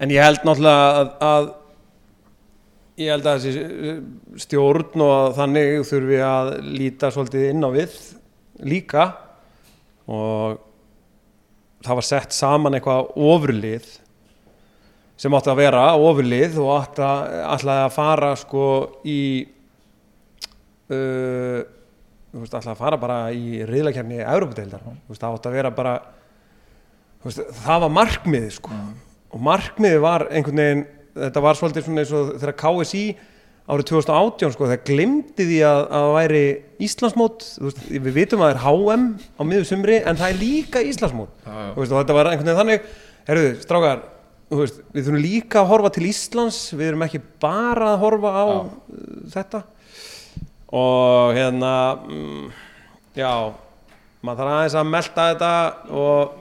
en ég held náttúrulega að, að ég held að þessi stjórn og þannig þurfi að líta svolítið inn á við líka. Og það var sett saman eitthvað ofurlið sem átti að vera ofurlið og átti að, að fara sko í uh, þú veist, ætlaði að fara bara í riðlakefni Európa-deildar, þú veist, það átti að vera bara þú veist, það var markmiðið sko. Og markmiðið var einhvern veginn þetta var svolítið svona eins og þegar KSI árið 2018 sko, það glimti því að, að það væri Íslandsmót, veist, við vitum að það er HM á miður sumri, en það er líka Íslandsmót. Þú veist, og þetta var einhvern veginn þannig herruðu, strákar, veist, við þurfum líka að horfa til Íslands, við erum ekki bara að horfa á uh, þetta. Og hérna mm, já maður þarf aðeins að melta þetta og,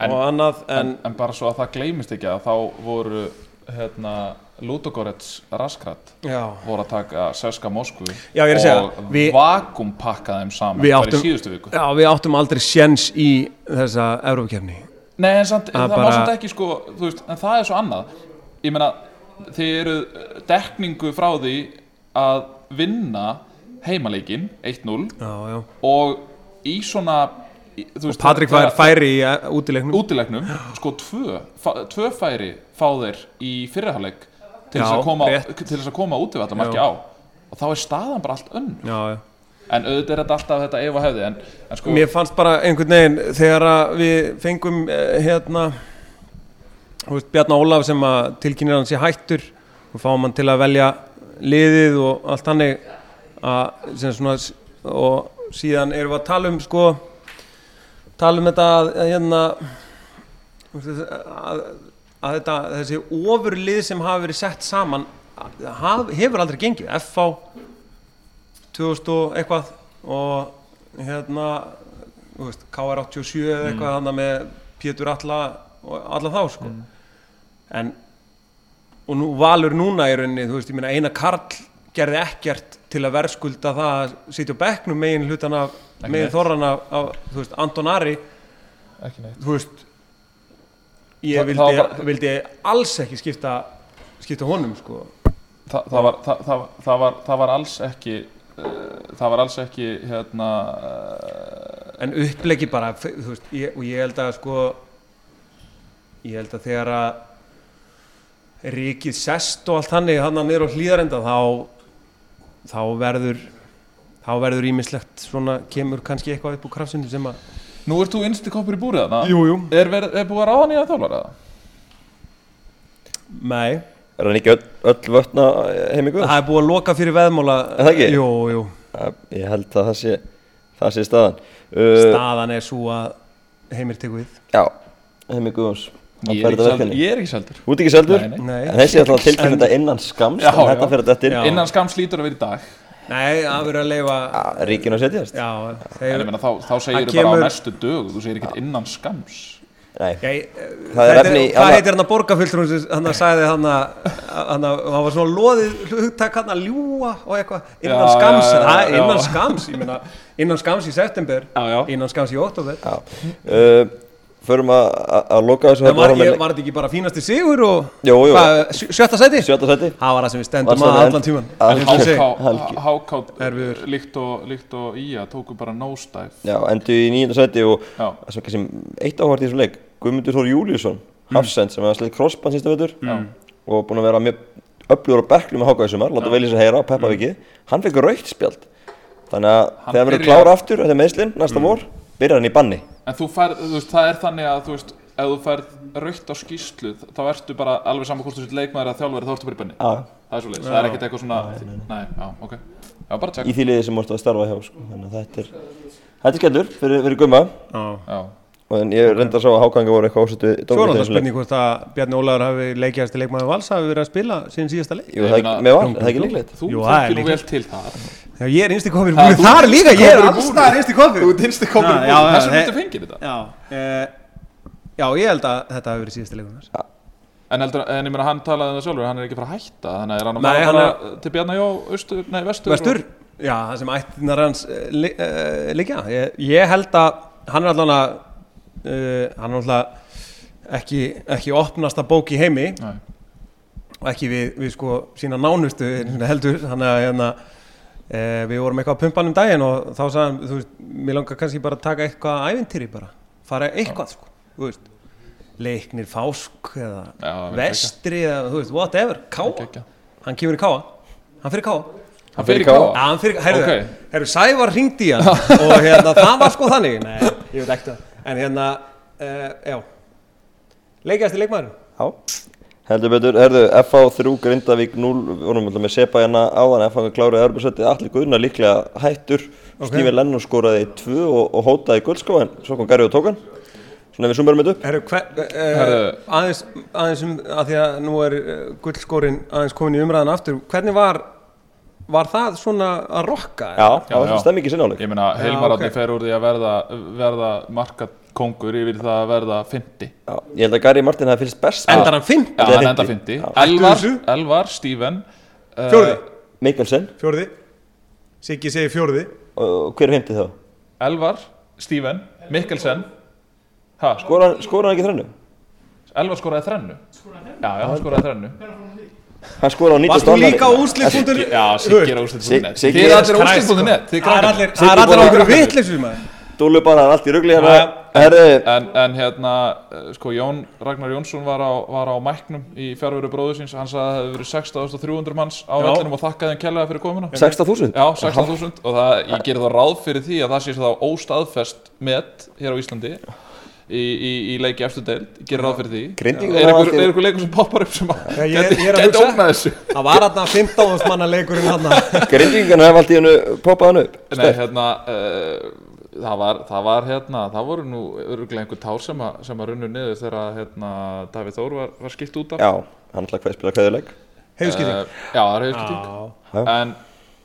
En- og annað en, en, en bara svo að það gleymist ekki að þá voru hérna Ludogorets Raskrat já, voru að taka Seska Moskvu Já, og vakumpakka þeim saman áttum- í síðustu viku. Já, við áttum aldrei sjens í þessa Európa-kefni Nei, en samt, Að það bara- var samt ekki sko, veist, en það er svo annað. Ég meina, þið eru dekningu frá því að vinna heimaleikinn 1-0 Já, já. og í svona veist, Patrik þegar- fær færi í uh, útileiknum. útilegnum sko tvö, tvö færi fá þeir í fyrirháleik til þess að koma, rétt. til þess að koma útivallamarki Já. á og þá er staðan bara allt önn en auðvitað er þetta alltaf þetta ef og hefði en, en sko, Mér fannst bara einhvern veginn þegar að við fengum uh, hérna veist, Bjarni Ólaf sem að tilkynir hann sé hættur og fáum hann til að velja liðið og allt að s- og síðan erum við að tala um sko tala um þetta að, að hérna veist, að, að þetta þessi ofurlið sem hafa verið sett saman haf, hefur aldrei gengið. FH 2000 og eitthvað og hérna veist, KR87 eða eitthvað mm. með Pétur Alla og alla þá sko. En og nú Valur núna í rauninni þú veist, ég meina eina Karl gerði ekkert til að verðskulda það að sitja á bekknum megin hlutan af megin þorran af, af þú veist, Anton Ari. Ekki neitt. Þú veist ég vildi, var- vildi alls ekki skipta skipta honum sko. Þa, það, var, það, það, það, var, það var alls ekki uh, það var alls ekki hérna uh, en upplegi bara veist, ég, og ég held að sko ég held að þegar að ríkið sest og allt hannig hann niður á hlýðarenda þá þá verður þá verður ímislegt svona kemur kannski eitthvað upp úr krafsinu sem að nú ert þú innsti koppur í búrið þarna. Jú, jú. er, verið- er búið að ráða nýja þjálfara Nei, Er hann ekki öll, öll vötna heimi guðs? það er búið að loka fyrir veðmóla Er það ekki? Jú, jú, Ég held að það sé, það sé staðan. Uh, staðan er svo að heimir tekur við. Já, heimi guðs. Ég er, seldur, ég er ekki seldur. Út ekki seldur? Nei, nei. Nei, En þessi er alltaf tilkynna þetta innan skams Já. innan skams lítur að vera í dag Nei að vera að leifa Ríkinu að setjast. Já, þeir, meina, þá, þá segir þú bara á næstu dög þú segir ekkert innan skams Nei, Ég, Það er efni Hvað heitir hann að borgarfulltrúin sem hann að sagði hann að hann að hann var svona loðið hugtak hann að ljúa og eitthvað innan Já, skams já, já, það, já. innan skams ég meina innan skams í september Já, já. innan skams í oktober já. Uh, Förum að, að, að loka þessu en var, hérna ég, var þetta ekki bara fínasti sigur og Jú, jú. hvað, sjö- sjötta seti? Sjötta seti það var það sem við stendum að allan tíman Að- og. Hákátt líkt og, líkt og Ía tóku bara nóstæf Já, endur í nýjönda seti og það sem kannski eitt áhvert í þessum leik Guðmundur Þór Júliusson, Hafsend sem hefði sleitt crossband sísta vetur Já. og búin að vera mjög öflugur á bekklu með hákaði sumar, láta vel í sig heyra, peppa vikið hann fekk raukt spjald. Þannig að þegar verður klára aftur þetta meðslinn næsta vor, byrjar hann í banni En þú færð, þú veist, það er þannig að þú veist, ef þú færð raukt á skýslu þá ertu bara alveg saman hvort þú sett leikmaður eða þjálfari þá ertu bara í benni. Já, Það er svo leiðis, það er ekkert eitthvað svona, nei, já, ok. Já, bara í tjekk. því liði sem mústu að starfa hjá sko. þannig að þetta er þetta er skellur fyrir, fyrir gumma Já. En ég reynda að sá að hákanga voru eitthvað ásötu Svo er náttúrulega spurning hvort að Bjarni Ólaður hafi leikjast til leikmaður Vals hafi verið að spila sín síðasta leik? Jú, það er ekki- með val, það er ekki líklegt. þú það er nú vel til það. Já, ég er í Ha, búið þú þar ert líka, ég er í innst í kofir Þú ert í Já, já, búin, þessum það- myndi fengið þetta. Já, eh, já, ég held að þetta hafi verið síðasta leikum hans. En, heldur, en ég meina, hann talaði um það sjálfur, hann er ekki að hætta, þannig að er hann að Nei, fara hann að hann er að allan ekki, ekki opnasta bók í heimi. Nei, og ekki við, við sko sína nánustu heldur. Þannig að hérna, uh, við vorum eitthvað að pumpa hann um daginn og þá sagði hann, þú veist, mér langar kannski bara að taka eitthvað ævintýri bara, fara eitthvað sko, þú veist leiknir fásk eða Já, vestri eða þú veist, whatever, káa hann kemur í káa, hann fyrir káa Hann Ká. káa. Já, hann fyrir, heyrðu, Ok. heyrðu, Sævar ringdi í hann og hérna, það var sko þannig. Nei, ég veit ekki. það En hérna, uh, já Leikjast í leikmaðurinn Já, heldur betur, herðu, FH 3, Grindavík 0, við vorum alltaf með Sepa hérna áðan, FH kláraði Örbjörnsætti, allir guðna líklega hættur, Ok. Stífi Lennon skoraði 2 og, og hótaði guldskó, en svo kom Garri og tók hann, svona ef við sumberum þetta upp. Herru, hver, uh, Heyrðu. aðeins, aðeins um, að því að nú er uh, gullskórin aðeins komin í umræðan aftur Hvernig var, var það svona að rokka? Já, það var svona stemmingi sinnáleik. Ég meina, Já, Heilmar ok. Átni fer úr því að verða, verða markakóngur yfir það að verða 50. Já, ég held að Garri Martin hafi fylgst best Endar hann fimm? Já, Þetta er hann enda 50. 50. Já. Elvar. Elvar, Steven. uh, Fjórði? Mikkelsen, Fjórði Siggi segir fjórði og hver er heimtið þá? Elvar, Steven, Mikkelsen. Ha, Skora, skora hann ekki þrennu? Elvar skoraði þrennu. Já, já, hann skoraði þrennu. Hann skora á 90 Varst þú líka á úrslit.net? Já, Siggi er á úrslit.net Sig- Þið er allir á Þið Það er allir, það er allir á okkur maður. Dúlu bara allt í rugli hérna Já. Herri, En, en hérna, eh, sko, Jón Ragnar Jónsson var á, var á mæknum í fjárveru bróður síns, hann sagði að það hefði verið 16.300 manns á vellinum og þakkaði þeim kærlega fyrir komuna. 16.000 Já, 16.000 og það, ég gerir þá ráð fyrir því að það sé þá óstaðfest met hér á Íslandi í, í, í leiki eftir deild, gerir ráð fyrir því. Grindvíkingar Er einhver, alltaf- er einhver leikur sem poppar upp sem að ég- gæti, ég er hugsa. ógnað þessu? Það var þarna 15 manna leikurinn hann Grindvíkingarna hef allt í hennu poppað hann upp. Nei, hérna uh, það, var, það var hérna það voru nú örgulega einhver tár sem að, sem að runnu niður þegar hérna Davíð Þór var, var skipt út af. Já, hann ætlaði hvað spila kveðuleik Heiðskýting Eh, Já, það er heiðskipting Já. En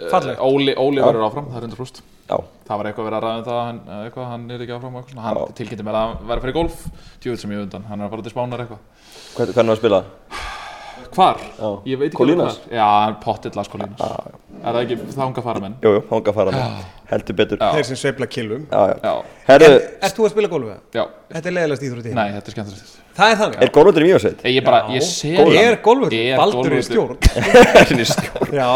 uh. Óli, Óli verður áfram, það er 100% Já, Það var eitthvað verið að ræða um það hann, eitthvað, hann er ekki áfram eitthvað. Já. Hann tilkynnti mér að að fara í golf Djúvill sem ég undan, hann er að fara til Spánar eitthvað Hvern- hvernig var að spila? Hvar? Já. Ég veit ekki Colinas? alveg hvar. Já, hann pottill að Kolinas Er það ekki þanga fara menn? Jú, jú, hanga fara hann Heldur betur Já. Þeir sem sveifla killum Já, já Já, Herru, Ert þú að spila golfið? já, Þetta er leiðilegast íþrótti nei, þetta er skemmtilegt Það er þannig er gólvöldur í Mjósveit? Ég bara, ég sé. Er golfur? Er Baldur í golfvöllur. stjórn Já,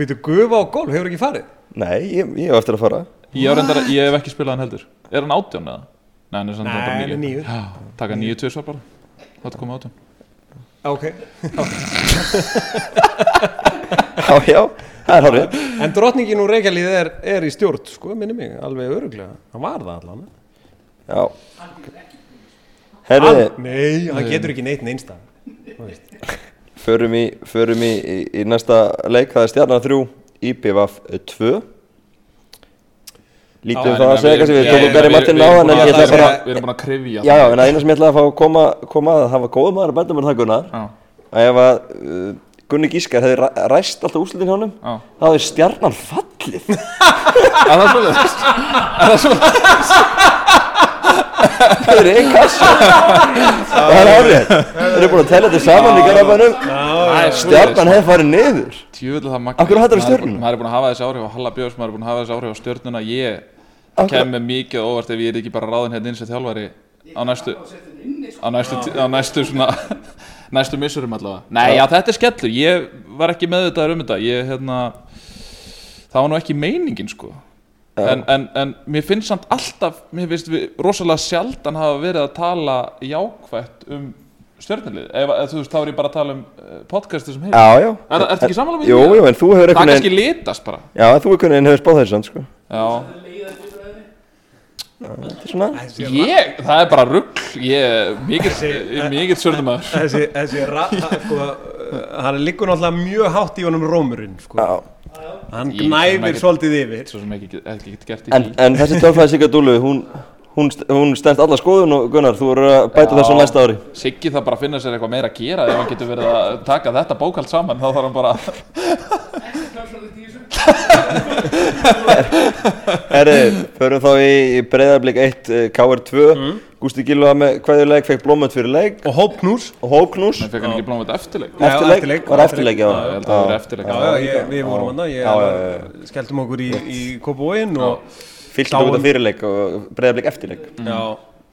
býtu gufa á golf, hefur ekki farið? Nei, ég, ég hef eftir að fara. Ég, reyndar, ég hef ekki spilað hann heldur. Er hann átjón eða? Nei, hann er samt Nei, bara hann er níu. Já, taka nýju tvisvar bara. Þetta komið átjón Ok. Já, já, það er hárið En drottningin úr Reykjalíð er, er í stjórn, sko, minni mig, alveg öruglega Hann var það allan Já. Herru, Nei, hann getur ekki neitt neinstað förum í, förum í, í, í næsta leik Það er stjarnar 3, IPVF 2 Lítið um það að segja kannski, við tókum Gary Martin á hann En ég ætla bara, Við erum búin að krifja já, já, en það eina sem ég ætla að fá að koma, að Það var góð maður að benda mér það Gunnar Að ef að uh, Gunni Gískar hefði ræ- ræst alltaf úrslitin hjá já. þá hefði stjarnan fallið. Er það svolítið? Er það svolítið? Það er einn kassa það er árið þeir eru búin að tella þetta saman í garabænum stjarnan hefði farið niður. Tjúvill það magna Af hverju hættirðu Stjörnuna? Maður er búin að hafa þessi áhrif á Halla Björns Maður er búin að hafa þessi áhrif á stjörnuna. Ég kem með mikið óvart ef ég er ekki bara ráðin hérna inn sem þjálfari á næstu á næstu, á næstu svona næstu missurum allavega. Nei, já, þetta er skellur. Ég var ekki með þetta um þetta. Ég, hérna það var nú ekki meiningin, sko en, en, en mér finnst samt alltaf mér finnst við rosalega sjaldan hafa verið að tala jákvætt um ef þú veist, þá er ég bara að tala um uh, podcasti sem hefur já, já. Er það- ertu ekki sammála með jú, jú, en þú hefur Það einhvern kannski litast bara. Já, en þú einhvern veginn hefur spáð þessu samt, sko. Já. þetta Ég, það er bara rugg Ég, mikill, mikill sörnumæður Þessi, þessi ra, sko, uh, hann liggur náttúrulega mjög hátt í honum rómurinn, sko. Hann gnæfir ekki- svolítið yfir. Svo sem ekki, ekki í en, en þessi tölfræði Sigga Dúlu hún, hún, hún stendst alla skoðun og Gunnar, þú eru að bæta Já. þessu á næsta ári. Siggi það bara finna sér eitthvað meira að gera. Ef hann getur verið að taka þetta bókald saman þá þarf hann bara Herri, förum þá í, í breyðarblik 1 uh, KR2 mm. Gústi Gilva með hvaðið leik fekk blómönd fyrir leik. Og hópnús og hóknús Nei, fekk hann ekki þetta eftirleik. Eftirleik, var eftirleik, já, ég held að það verið eftirleik. Já, við vorum hann já, Skelltum okkur í, í Kópavóin út af fyrirleik og breyðarblik eftirleik. Já,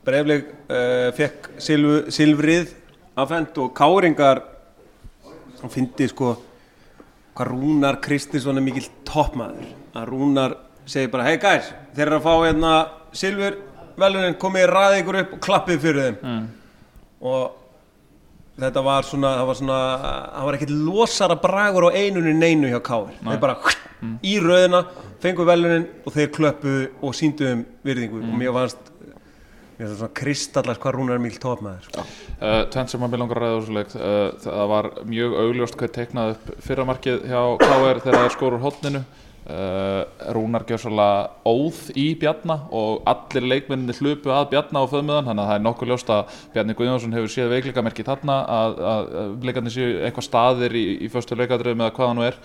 Breifleik uh, fekk silfu, silfrið afhend og Káringar hann fyndi sko hvað Rúnar Kristinsson er mikill toppmaður. Að Rúnar segir bara hei guys, þeir eru að fá hérna silfur velunin, komið ræði ykkur upp og klappið fyrir þeim. Mm. og þetta var svona það var svona, það var ekkert losara bragur á einunni neinu hjá Káir þeir bara í röðina fengu velunin og þeir klöppuðu og síndu um virðingu. Og mér fannst mér fannst svona kristallast hvað Rúnar er mikill toppmaður sko. uh, Tvent sem að mér langar að ræða úr svo leik uh, Það var mjög augljóst hvað teiknað upp fyrramarkið hjá KR þegar það er skor úr hotninu uh, Rúnar gjör svolítið óð í Bjarna og allir leikmenninni hlupu að Bjarna á föðmiðan þannig að það er nokkuð ljóst að Bjarni Guðjónsson hefur séð veikleikamerki þarna að, að, að leikarnir séu eitthvað staðir í, í föstu leikadröðum eða hvað það nú er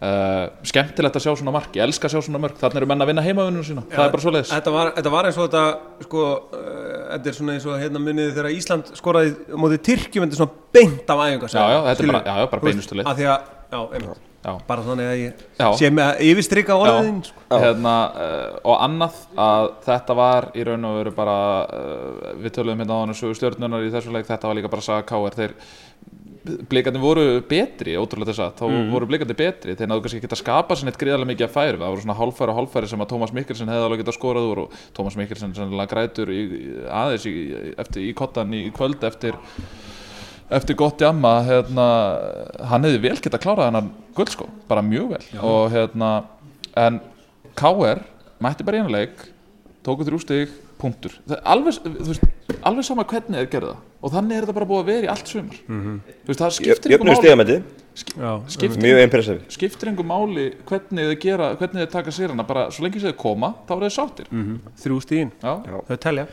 Uh, skemmtilegt að sjá svona mark, ég elska að sjá svona mörk þannig eru menn að vinna heimavinnunum sína, það er bara svo leiðis þetta, var, þetta var eins og þetta sko, uh, þetta er svona eins og hérna munið þegar Ísland skoraði á móti Tyrkjum þetta er svona beint af æfingar Já, já, þetta er bara- já, já, bara beinustu leið. að því að, já, einmitt Já. bara þannig að ég Já. sé með að yfirstrika orðin sko. hérna, uh, og annað að þetta var í raun og veru bara uh, við töluðum hérna á hann sögu stjórnunar í þessu leik þetta var líka bara saga K.R. þeir Blikandi voru betri, ótrúlega þess að þá voru blikandi betri, þeir náðu kannski ekki að skapa sér neitt gríðarlega mikið að færi, það voru svona hálfæri og hálfæri sem að Tómas Mikkelsen hefði alveg getað skorað úr og Tómas Mikkelsen sannlega grætur í, aðeins í, eftir, í kottan í kvöld eftir eftir gott jamma. Hérna, hann hefði vel getað klárað hennan guldskó, bara mjög vel. Og hérna, en KR mætti bara í einu leik tóku þrjú stig, punktur. Það er alveg, þú veist, alveg sama hvernig þeir gerðu það og þannig er þetta bara búið að vera í allt sumar. Þú veist, það skiptir einhver máli. stigamæti, Já, skiptir, skiptir einhver máli hvernig þeir gera, hvernig þeir taka sér hana bara svo lengi sem þeir koma, þá eru þeir sáttir. Þrjú stíðin, já, þau telja.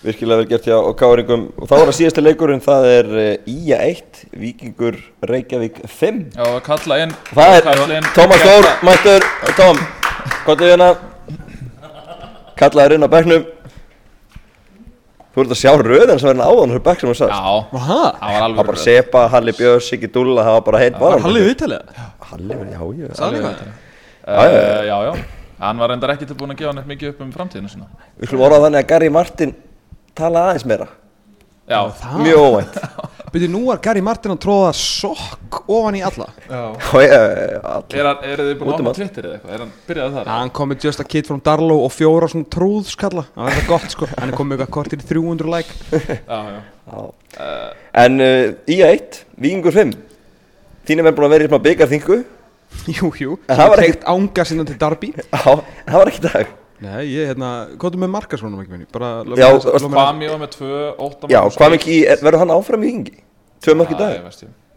Virkilega vel gert hjá Káringum. Og þá er það síðasta leikurinn, það er uh, Ía 1, Víkingur Reykjavík 5 já, kalla inn Það er Tómas Þór, Geta- mættur, Tóm, komdu hérna? Kallaður inn á bekknum Þú ert að sjá röðan sem verður áðan hér bekk sem þú sagðist já, það var Það alveg var bara Sepa, Halli Björn, Siggi Dúlla, það var bara heitt var Halli viðtalið? Halli, já, já. Sagði hann eitthvað? uh, já, já, hann var reyndar ekki tilbúin að gefa neitt mikið upp um framtíðinu sína. Við skulum orða þannig að Gary Martin tala aðeins meira. Já, Mjög óvænt Byrju, nú var Gary Martin að tróða sokk ofan í alla. Já. Er, hann- eru þið búin að um opna allt. Twitter eða eitthvað? Er hann byrjaði þar? Hann kom með Just a Kid from Darlow og fjóra svona trúðskalla. Það var eitthvað gott sko. Hann er komið með eitthvað kortir í 300 like. Já, já. En uh, Ía 1, Víkingur 5 Þín er menn búin að vera í smá byggarþingu Jú, jú. En það var ekkert ánga sinna til Darby Já, en það var ekki í dag Nei, ég, hérna, hvað er með markasvonum ekki minni? Bara, að- Kvami var með tvö, ótta Já, hvað mikið í, er- verður hann áfram í Víkingi? Tvö mörg í dag.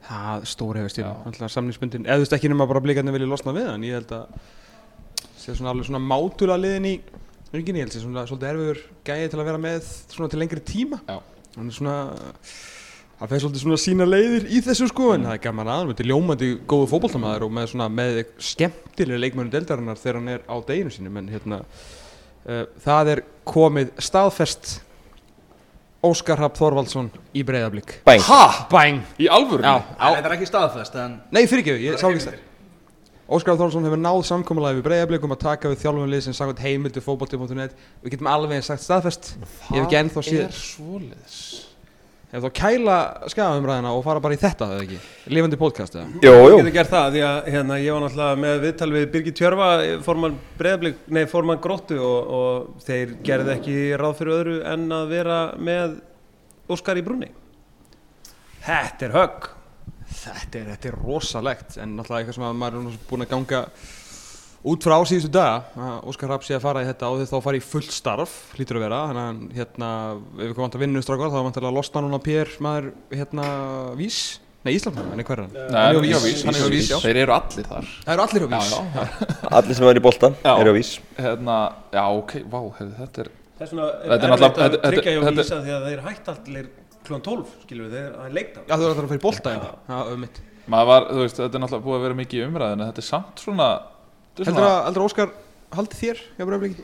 Það stór hefur stíl Já. Alltaf samlingsbundin Eða þú veist ekki nema bara blikarnir vilja losna við hann Ég held að sé svona alveg svona mátulega liðin í Ríkinni, ég held sé svona svolítið erfiður gæði til að vera með svona til lengri tíma Já. Hann er svona Það fer svolítið svona sína leiðir í þessu sko En það er gaman aðan, þetta er ljómandi góðu fótboltamaður Og með svona með skemmtilega leikmönu deildarinnar Þegar hann er á deginu sínum En hérna uh, Það er komið staðfest. Óskar Rapp Þorvaldsson í breyðablík Bæng Ha? Bæng Í alvöru? Já, á, Þetta er ekki staðfest en Nei, fyrir ekki, ég sá ekki það Óskar Þórsson hefur náð samkomulega við breyðablikum að taka við þjálfum lið sem sagði heimildu fótbolti.net Við getum alveg sagt staðfest Ef þá kæla skafumræðina og fara bara í þetta, eða ekki Lifandi podcast, eða Jú, Ég jú geti gert það, því að hérna, ég var náttúrulega með viðtal við Birgir Tjörfa, formann breyðablík, nei, formann gróttu og, og þeir gerði ekki ráð fyrir öðru en að vera með Óskar í brunni. Þetta er högg. Þetta er, þetta er rosalegt En náttúrulega eitthvað sem að maður er búin að ganga út frá síðustu daga að Óskar Rapp sé að fara í þetta og þess þá fara í fullt starf hlýtur að vera, þannig að hérna ef við komum að vinna strákar þá er vantilega að losna núna Pér maður hérna Vís? Nei, Íslandmann, hann er hver er hann? Er Vís, hann er Vís, já. Þeir eru allir þar. Það eru allir á Já, Vís já, Allir sem verður í bolta Já. eru á vís. Hérna, já, ok, vá, þetta er Þetta er er náttúrulega- að þetta- tryggja hjá þetta- Vísa því að þeir hætt allir klúan 12, skilur við, þeir er leikt á. Já, þú verður að fara í bolta hérna. Já, um mitt Maður var, þú veist, þetta er náttúrulega búið að vera mikið í umræðinu Þetta er samt svona þetta er Heldur að Óskar haldi þér hjá Bröflíki?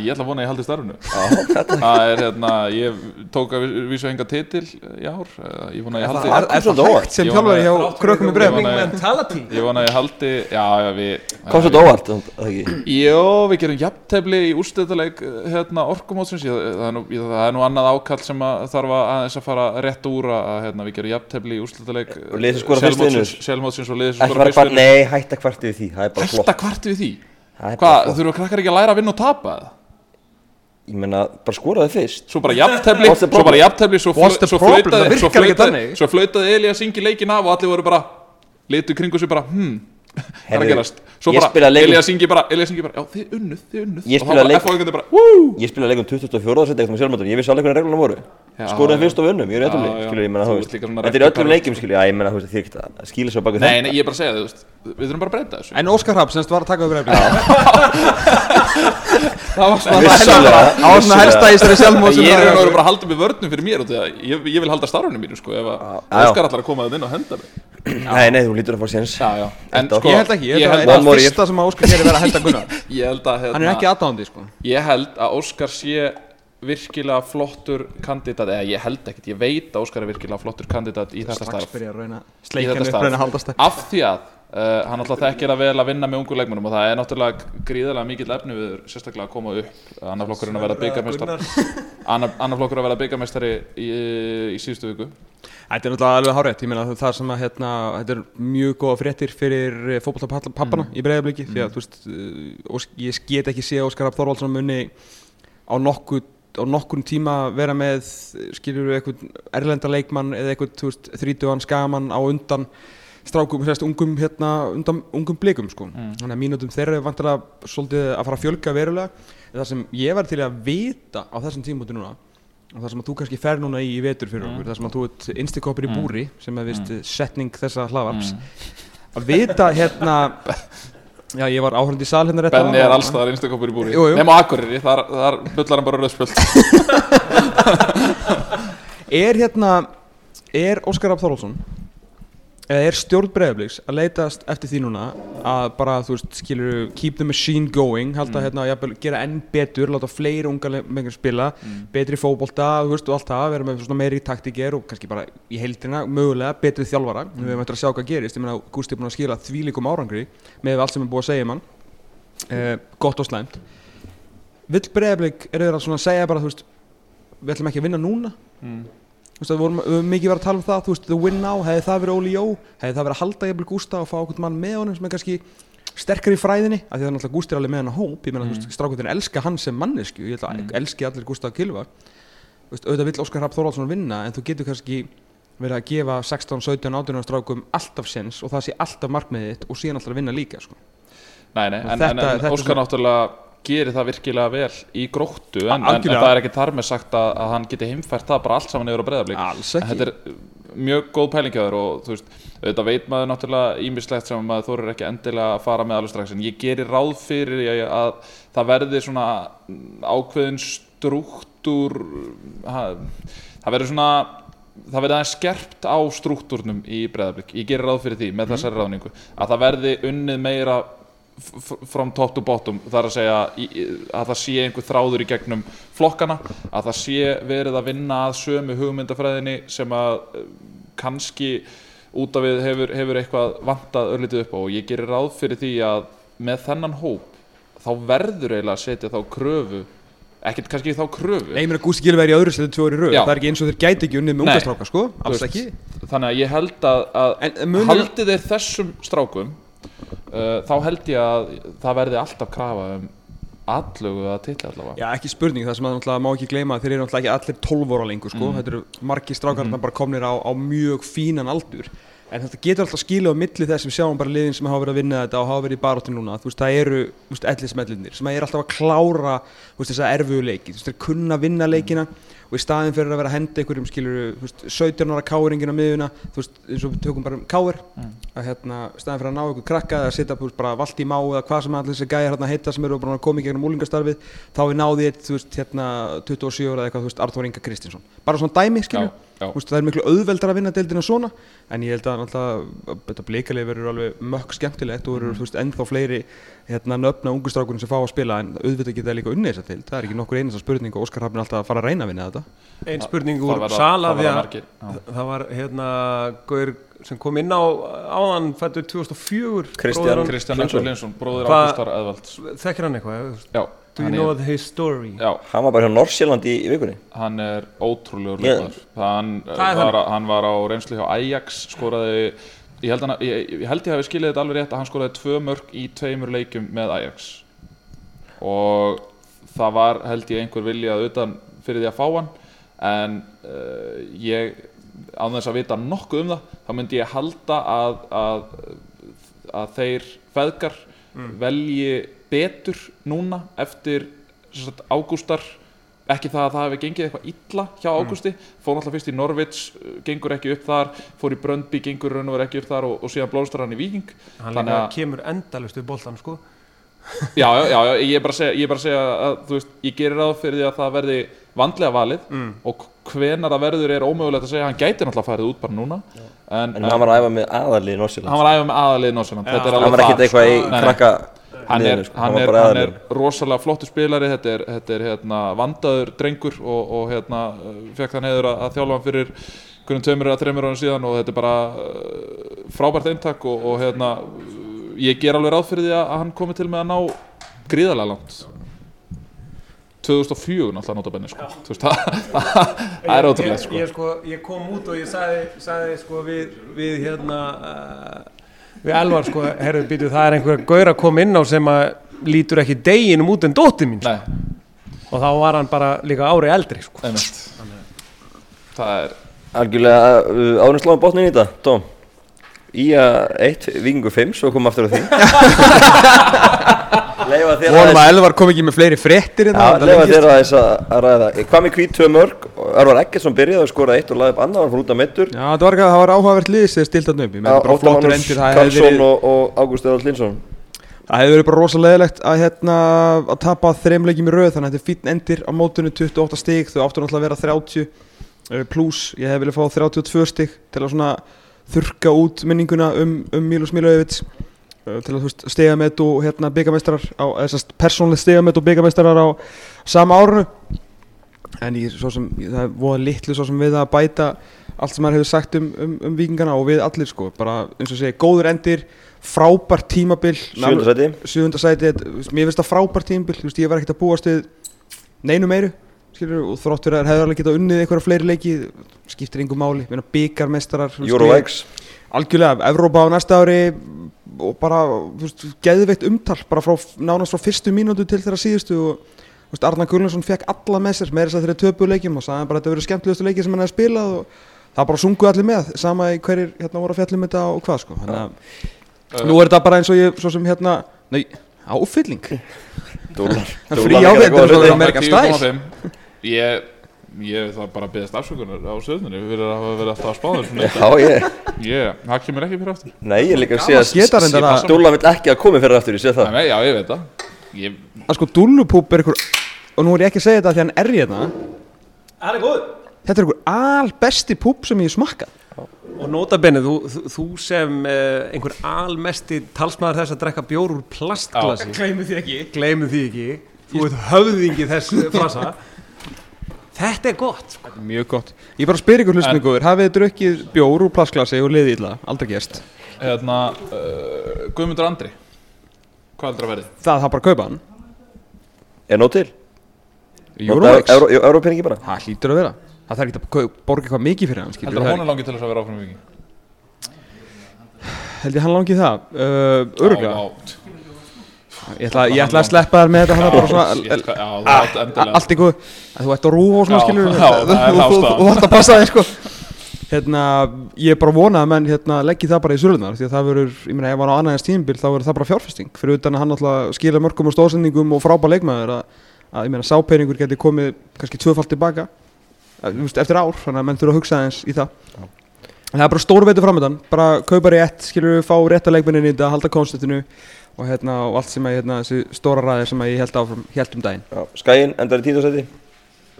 Ég ætla að vona að ég haldi starfinu. Það er hérna, ég tók að vísu enga titil í ár. Eh, Ég vona að ég haldi það kom svolítið óvart. sem Ég þjálfari hjá Krökkum í Mentality. Ég vona að ég haldi, já, já, við Kom svolítið óvart, það ekki? Jó, við gerum jafntefli í úrstæðuleik hérna, orkumótsins. Það, er nú, það er annað ákall sem að þarf að aðeins að fara rétt úr að hérna, við gerum jafntefli í úrstæðuleik Hvað, þurfa krakkar ekki að læra að vinna og tapa það? Ég meina, bara skoraði fyrst Svo bara the svo bara problem? jafntefli Svo, the svo flautaði Það svo virkar ekki flautaði- þannig. Svo flautaði Eli að syngja leikin af og allir voru bara Litu kringu sig bara, hmm Hvað er að gerast? Svo bara, spilaði leik- Eli að syngja bara, Eli að syngja bara Já, þið unnuð, þið unnuð. Ég Og þá bara F.O. bara, woo! Ég spilaði leikum 24. seti eftir með sjálfmöndun Ég vissi alveg hvernig reglunum voru. Já. fyrst og vinnum, ég er líka svona Þetta er öllum skilur, já, ég meina, þú veist, þið ekki að skýla svo baku Nei, nei, ég er bara að segja það, þú veist Við þurfum bara að breyta þessu. En Óskar Rapp semst var að taka við Bröflík Það var svona Það svona helsta í þessari sjálfmóð Ég er bara að halda með vörnum fyrir mér og ég, ég vil halda starfinu mínu, sko Ef að. Óskar allar að koma það inn og henda mig Nei, nei, þú lítur að fá séns. En sko Ég held ekki, ég held að fyrsta sem að Óskar hér er verið að henda Gunnar. Ég held að Hann er hérna, ekki aðdáðandi sko. Ég held að Óskar sé virkilega flottur kandidat eða ég held ekkert, ég veit að Óskar er virkilega flottur kandidat í þetta starf. byrja að reyna Í þetta starf. af því að uh, hann alltaf þekkir að vel að vinna með ungu leikmennum og það er náttúrulega gríðarlega mikill efni við sérstaklega að koma upp. Annar flokkurinn að vera byggamestar annar, annar flokkur að vera byggamestari í, í síðustu viku Þetta er náttúrulega alveg hárétt, ég meina það- sem að hérna, þetta er mjög góða fréttir fyrir fótballtapappana í breiðabliki því að þú veist, Ós- ég get ekki sé Óskar Rapp Þorvaldsson muni á nokkuð á nokkurn tíma vera með skilur við eitthvað erlenda leikmann eða eitthvað, þrítugan skagamann á undan strákum, sérst, ungum hérna, undan ungum blikum, sko. Þannig að mínútum þeirra er vantilega svolítið að fara að fjölga verulega. En það sem ég var til að vita á þessum tímúti núna og það sem að þú kannski fer núna í, í vetur fyrir okkur það sem að þú ert instikoppur í búri sem er vist setning þessa hlaðvarps. Að vita hérna já ég var áhörnd í sal hérna rétt Benni er allstaðar einstakopur í búri. Jú, jú. Nefn á Akureyri, þar, þar bullar hann bara rauðspjöld. Er hérna er Óskar Rapp Þorvaldsson eða er stjórn Breiðabliks að leitast eftir því núna að bara þú veist skilur keep the machine going halda Mm. hérna jafnvel, gera enn betur láta fleiri unga mengur spila Mm. betri fótbolta þú veist og allt það vera með svona meiri taktíker og kannski bara í heildina mögulega betri þjálfara Mm. við höfum eftir að sjá hvað gerist ég meina Gústi er búin að skila þvílíkum árangri með allt sem er búið að segja um hann eh, gott og slæmt vill Breiðablik er þeir að segja bara þú veist við ætlum ekki að vinna núna Þú veist, vorum, mikið verið að tala um það, þú veist, the win now, hefði það verið Óli Jó, hefði það verið að halda jafnvel Gústa og fá okkur mann með honum sem er kannski sterkar í fræðinni, af því það er náttúrulega Gústi er alveg með hann að hóp, ég meina, þú veist, strákutin elska hann sem mannesku, ég ætla að elski allir Gústa að kilva, þú veist, auðvitað vill Óskar Hrapp Þorvaldsson vinna, en þú getur kannski verið að gefa 16, 17, 18 strákum alltaf sens og það sé alltaf markmiðið og síðan alltaf vinna líka, sko. Nei, nei, Og en, þetta- en, en þetta Óskar náttúrulega gerir það virkilega vel í gróttu en, en, en það er ekki þar með sagt að, að hann geti heimfært það bara allt saman yfir á breyðablík Alls Þetta er mjög góð pælingjaður og þú veist, auðvitað veit maður náttúrulega ímislegt sem maður þorir ekki endilega að fara með alveg strax en ég gerir ráð fyrir að, að það verði svona ákveðin struktúr ha, það verður svona það verði aðeins skerpt á struktúrnum í breyðablík, ég gerir ráð fyrir því með þessari ráðningu, að það verði unnið meira from top to bottom. Það er að segja að það sé einhver þráður í gegnum flokkana að það sé verið að vinna að sömu hugmyndafræðinni sem að eh, kannski út af við hefur, hefur eitthvað vantað örlítið upp á. Og ég gerir ráð fyrir því að með þennan hóp þá verður eiginlega að setja þá kröfu ekkert kannski þá kröfu. Nei, ég meina Gústi Gilvi er í öðru setið tvö ári röð, Já. það er ekki eins og þeir gæti ekki unnið með unga stráka, sko, alls ekki. þannig að ég held að, að En, munur, haldið þeir þessum strákum uh, þá held ég að það verði alltaf krafa um allögu að titla allavega. Já, ekki spurning, það sem að náttúrulega má ekki gleyma að þeir eru náttúrulega ekki allir 12 ára lengur sko. þetta eru margir strákar mm. bara komnir á, á mjög fínan aldur. En þetta getur alltaf skilið á milli þess sem sjáum bara liðin sem hafa verið að vinna þetta og hafa verið í baróttin núna. Veist, það eru ellismellinir sem er alltaf að klára veist, þessa erfuðu leiki, þeir kunna vinna leikina og í staðin fyrir að vera að henda einhverjum skilur, veist, 17 ára káringin á miðuna þú veist, eins og við tökum bara um káir að hérna, staðin fyrir að ná einhver krakka eða setja veist, bara vald í má eða hvað sem allir þessi gæjar hérna heita sem eru bara í gegnum úlingastarfið þá við náði eitt, þú veist, hérna 27 ára eða eitthvað, þú veist, Arþór Inga Kristinsson. Bara svona dæmi, skilju, Veist, það er miklu auðveldar að vinna deildina svona en ég held að þetta blikalið verður alveg mökk skemmtilegt og verður, þú veist, ennþá fleiri hérna nöfna ungustrákunum sem fá að spila en auðvitað geta líka unnið þessa deild, það er ekki nokkur einasta spurning og Óskar Hafn er alltaf að fara að reyna að vinna þetta. Einn spurning úr Sala það að var hérna Gaur sem kom inn á áðan fættur 2004 Kristján. bróðir Hvað- Ágústar Eðvalds. Þekkir hann eitthvað? Já, Do you hann know er, his story? já, Hann var bara hjá Norsjöland í, í vikunni. Hann er ótrúlegur leikmaður. Hann, var, hann var á reynslu hjá Ajax skoraði ég held, hann, ég, ég held ég hafi skilið þetta alveg rétt að hann skoraði tvö mörg í tveimur leikjum með Ajax. Og það var held ég einhver vilja að utan fyrir því að fá hann. En uh, ég án þess að vita nokkuð um það þá myndi ég halda að, að, að þeir feðgar velji betur núna eftir sem sagt, ágústar. Ekki það að það hefði gengið eitthvað illa hjá Ágústi. Fór náttúrulega fyrst í Norvits, uh, gengur ekki upp þar. Fór í Bröndby, gengur raun og verið ekki upp þar og, og síðan blóðstar hann í Víking. Hann Þannig að- kemur endalust við boltan sko. Já, já, já, já, ég er bara að segja, ég bara að segja að þú veist, ég gerir ráð fyrir því að það verði vandlega valið mm. og hvenar það verður er ómögulegt að segja. Hann gæti náttúrulega farið út bara núna en, En hann var að æfa með aðalið í Norsjöland hann var að æfa með Norsjöland er eitthvað í sko. Hann er, sko. hann var er, hann er rosalega flottu spilari þetta er, þetta er hérna, vandaður drengur og, og hérna, fekk þann heiður að, að þjálfa hann fyrir hverjum tveimur eða þreimur árum síðan og þetta er bara uh, frábært eintak og, og hérna, ég ger alveg ráð fyrir því að hann komi til með að ná gríðarlega langt 2004 náttúrulega nota benni sko. Það, er ótrúlega ég, sko. ég, sko, ég kom út og ég sagði, sagði sko, við, við hérna uh, við Elvar sko, herru býtu það er einhver gaur að koma inn á sem að lítur ekki deginum út en dóttir mín sko. Nei, og þá var hann bara líka ári eldri sko. Það er Algjörlega uh, árið sláðum botnin í þetta, Tom Í að 1, vikingu 5, svo komum aftur á því Vonum að Elvar kom ekki með fleiri fréttir Já, hérna leifa þér að, að ræða. Hvað með hvít tvö mörg, Örvar Eggertsson byrjaði að skora eitt og laði upp annað, var fyrir út af mittur Já, það var, var áhugavert liðs þegar stilt hann upp hefði Karlsson og, Ágúst Eðal Linsson það hefði verið bara rosalegilegt að, hérna, að tapa þreim leikjum í röð Þannig að þetta er fínn endir á mótunum 28 stig Þau áttu náttúrulega að vera 30 eh, plus Ég hef viljað fá 32 stig til að svona þurka út minninguna um, um Mílus eh, til að stigamett og hérna byggamestrar sérst persónlega stigamett og byggamestrar á sama árunu en ég, sem, ég- það er voða litlu svo sem við að bæta allt sem maður hefur sagt um, um, um vikingana og við allir sko. Bara eins og segja, góður endir frábært tímabil. Sjönda sæti. Sjöfunda sæti, þetta- þú veist, mér finnst það frábært tímabil. Þú veist, ég var ekkert að búast við neinu meiru skilur, og þrótt fyrir að þær hefur alveg getað unnið einhverja fleiri leiki skiptir yngur máli, Eurovex algjörlega, Evrópa á næsta ári og bara, þú veist, geðveitt umtal bara frá, nánast frá fyrstu mínútu til þeirra síðustu og þú veist, Arnar Gullarsson fekk alla með sér, með þess að þeirra töpu leikjum og sagði bara þetta verið skemmtilegustu leiki sem hann hefði spilað og það bara sunguði allir með sama í hverjir hérna voru að fjallum þetta og hvað sko. Þannig að nú er þetta bara eins og ég svo sem hérna, nei, áfylling. Það er frí áfylling, þetta er Amerikan stæl. 10,5. Ég, ég það bara beðast afsökunar á söðunni Við erum að hafa verið alltaf að spáða þessu Já, ég Ég, það kemur ekki fyrir aftur. Nei, ég líka að sé að að- Dúlar vill ekki að komi fyrir aftur, ég sé það. Nei, já, ég veit það. Ég, að sko Dúllupúp er einhver og nú er ég ekki að segja þetta því hann er hérna. Hann er góð þetta er einhver albesti púp sem ég hef smakkað og nota benni, þú, þú, sem uh, einhver almesti talsmaður þess að drekka bjór úr plastglasi. Gleimur því ekki. Gleymið því ekki. Þú ert höfðingi þess frasa þetta er gott sko. Mjög gott Ég bara spyr ykkur hlustinu góður Hafið þið drukkið bjór úr plastglasi og liðið illa Aldrei gest hérna uh, Guðmundur Andri Hvað heldur að verði? Það það bara kaupa hann Er nóg til? Eurovex Európeningi bara Það hlýtur að vera Það þarf ekki að borga eitthvað mikið fyrir hann Heldur það hún er langið til þess að vera áfram í viking? Held ég hann langi það uh, Öruglega Já, já. Ég ætla, ég ætla að sleppa þær með þetta Já, já, Ah, Allt ykkur Þú ætti að rúfa og svona Já, skilur já, er Þú- ætti að passa þig sko. Hérna, ég er bara að vona að menn hérna, leggi það bara í sölunar því að það verður, ég meina ef hann á annaðins tímabil þá verður það bara fjárfesting. Fyrir utan að hann alltaf skila mörgum og stóðsendingum og frábæð leikmaður að, að ég meina sápeiringur geti komið kannski tvöfald tilbaka eh, eftir ár, þannig að menn þurfa að hugsa aðeins í það. En það er bara stór veitur framöndan bara kaupa rétt, skilur fá rétta leikmennin í þetta, halda konstantinu og, hérna, og allt sem að hérna, þessi stóra ræði sem að ég held áfram, held um daginn. Já, Skæin endar í tíndasæti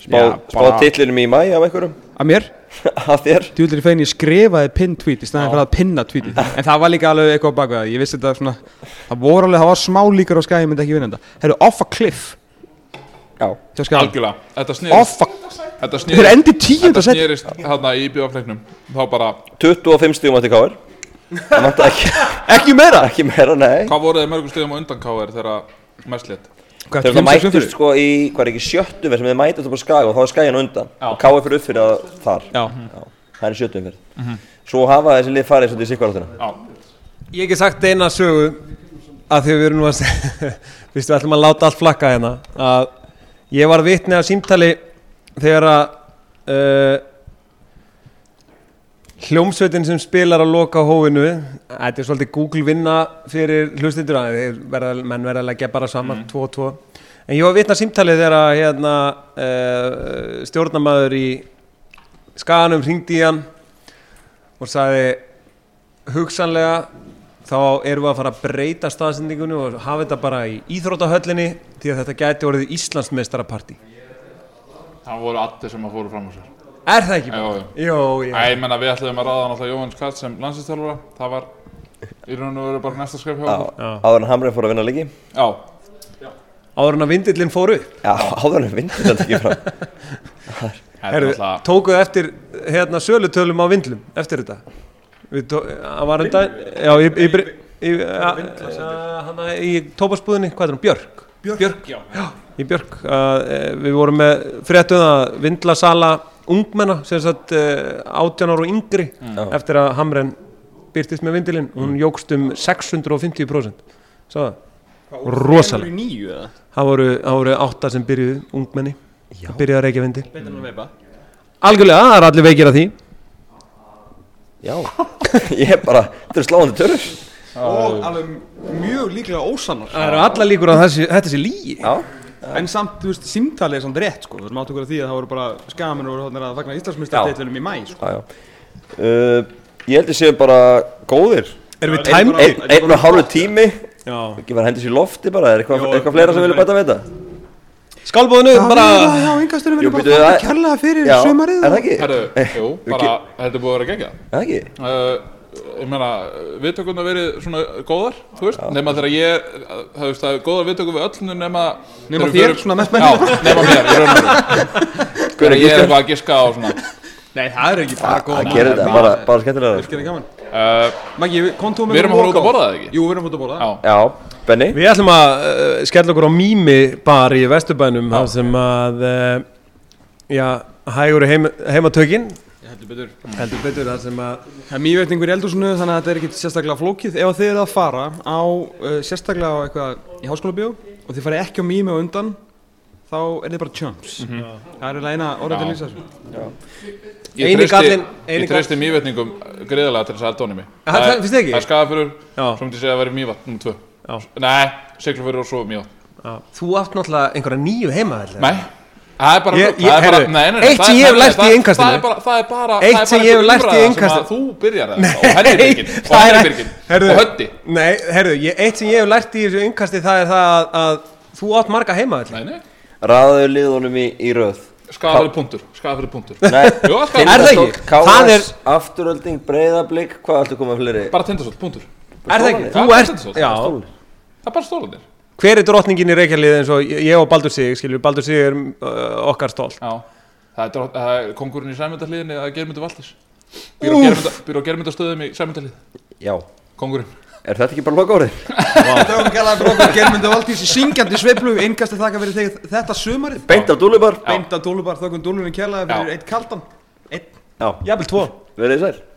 Spá, Já, spá bara- titlinum í mæ af einhverjum? Að mér, Að þér? Djúlir í fegin ég skrifaði pinn tweet í staðin fyrir að pinna tweetið. En það var líka alveg eitthvað bak við það. Ég vissi þetta svona það voru alveg, það var smá líkur á skæði myndi ekki vinna þetta. Eru off a cliff. Já. Algjörlega. Þetta a Þetta tíund Þetta snerist hérna í bjóðafleiknum Þá bara 25 stígum Það vantar ekki, ekki meira? Ekki meira, nei. Hvað voruð þið mörgum stegum á undan KR þegar mest lit? Þegar það umferðir? sko í, hvað er ekki sjöttu verð sem þið mættust upp á skaga og þá er skæin á undan. Já. og káir fyrir upp fyrir að þar. Já, Það er sjöttu umferð. Svo hafa þessi lið farið svolítið í sikvaráttina Já. Ég hef ekki sagt eina sögu að því við erum nú að fyrst við ætlum að láta allt flakka hérna að ég var vitni að símtali þegar að uh, hljómsveitin sem spilar að loka hóinu þetta er svolítið Google vinna fyrir hlustindur að þeir verða, menn verða að leggja bara saman tvo og tvo. En ég var vitni að símtali þegar að hérna, uh, stjórnamaður í skaganum hringdi í hann og sagði hugsanlega þá erum við að fara að breyta staðsendingunni og hafa þetta bara í íþróttahöllinni því að þetta gæti orðið Íslandsmeistarapartí. Það voru allir sem að fóru fram á sér Er það ekki? Já, já. Jó, já. Æ, ég menna við ætlum að ráða náttúrulega Jóhannes Katt sem landsinsþjálfara Það var í raun og veru bara næsta skref hjá Já, okkur. Áður en Hamrið fór að vinna líki Já, Áður en að vindillin fór upp. Já, áður en vindur þetta ekki fram er Herru, tókuðu eftir hérna sölutölum á vindlum eftir þetta? Það var enda Já, í, tópasbúðinni, hvað er hún? Björk? Björk, já. í Björk. Að e, við vorum með fréttuð að vindlasala ungmenna sem sagt e, 18 ára og yngri Já. eftir að Hamren byrtist með vindilinn. Hún jógst um 650% svo það? Rosalega það voru, það voru átta sem byrjuðu ungmenni. Já. byrjuðu að reykja að veipa. Algjörlega, það er allir veikir að því. Já, ég er bara, þetta er sláandi törur Og alveg mjög líklega ósannar. Það eru allar líkur að þessi, þetta sé lígi Já, En samt, þú veist, símtalið er samt rétt sko. Þú veist, máttu okkur að því að það voru bara skamin og voru að fagna Íslandsmyndstartillunum í mæ sko. Já, já. Uh, Ég held að séu bara góðir. Erum við Einn- tæmdi Einn ein og hálfu tími. Já. Ekki bara hendis í lofti bara, er eitthvað, eitthvað fleira sem vilja bæta við þetta? skálbóðinu bara Já, yngastunum Jú, verður bara það- þakka kærlega fyrir Já, sumarið er það ekki? Herru, Eh, jú, bara, þetta búið að vera gegja Ég meina, viðtökurnar verið svona góðar, þú veist Nema þegar ég, það veist, það er góðar viðtökur við öll Nema Nema þegar við þér, förum- svona mest Já, nema mér, ég raun og veru. Þegar ég er eitthvað að giska á svona. Nei, það er ekki bara góð Það gerir þetta, bara, bara skemmtilega Virkilega gaman. Uh, Maggi, kom þú með Við erum að fara út að borða það ekki? Jú, við erum að fara út að borða Já, Já, Benny Við ætlum að uh, skella okkur á Mými bar í Vesturbænum þar sem að uh, já, hægur heim, heimatökin heldur betur. Heldur betur þar sem að Það er mývetningur í eldhúsinu þannig að þetta er ekkit sérstaklega flókið. Ef þið eru að fara á uh, sérstaklega á eitthvað í háskóla og þið farið ekki á mými og undan þá er þið bara chumps. Það er eina orðið til Já. lýsa þessu. Ég treysti, mývetningum greiðlega til þess að elda honum Það- ekki? Er skafafurur, myndi ég segja að vera mývat, nummer tvö. Já. Nei, seglufurur og svo mývat já, þú átt náttúrulega einhverja nýju heima Nei, það er bara Ég- það er ég- bara- heyrðu, nei, nei, nei, eitt það sem er- ég hef lært í það- innkastinu- Það er bara, það er bara Eitt það er sem bara ég hef lært í að Þú byrjar það og henni byrgin og það henni er- byrgin og höndi Nei, herðu, ég, eitt sem ég hef lært í þessu innkasti það er það að, þú átt marga heima Nei, nei, Raðaðu liðunum í, í röð. Skafa fyrir punktur Skafa fyrir punktur. Nei, skafa Er það ekki? Er- Afturölding, Breiðablík, hvað ættu að koma fleiri? Bara tindastótt, punktur. Er það ekki? Þú það er ert, já. Það er bara stólanir Hver er drottningin í Reykjalið eins og ég og Baldur Sig, skiljum, Baldur Sig er uh, okkar stolt. Já, það er, drott- það er kongurinn í sæmyndahliðinni að germyndu Valdís Býr á germyndastöðum í sæmyndahlið Já, Kongurinn. Er þetta ekki bara kælaði fyrir okkur Germundu Valdís í syngjandi sveiflu Einkasti þakka fyrir þetta sumarið. Beint af dúlubar. Beint að dúlubar þökkum dúlunni kælaði fyrir eitt kaldan. Einn. Já, Jafnvel tvo. Verið þið sæl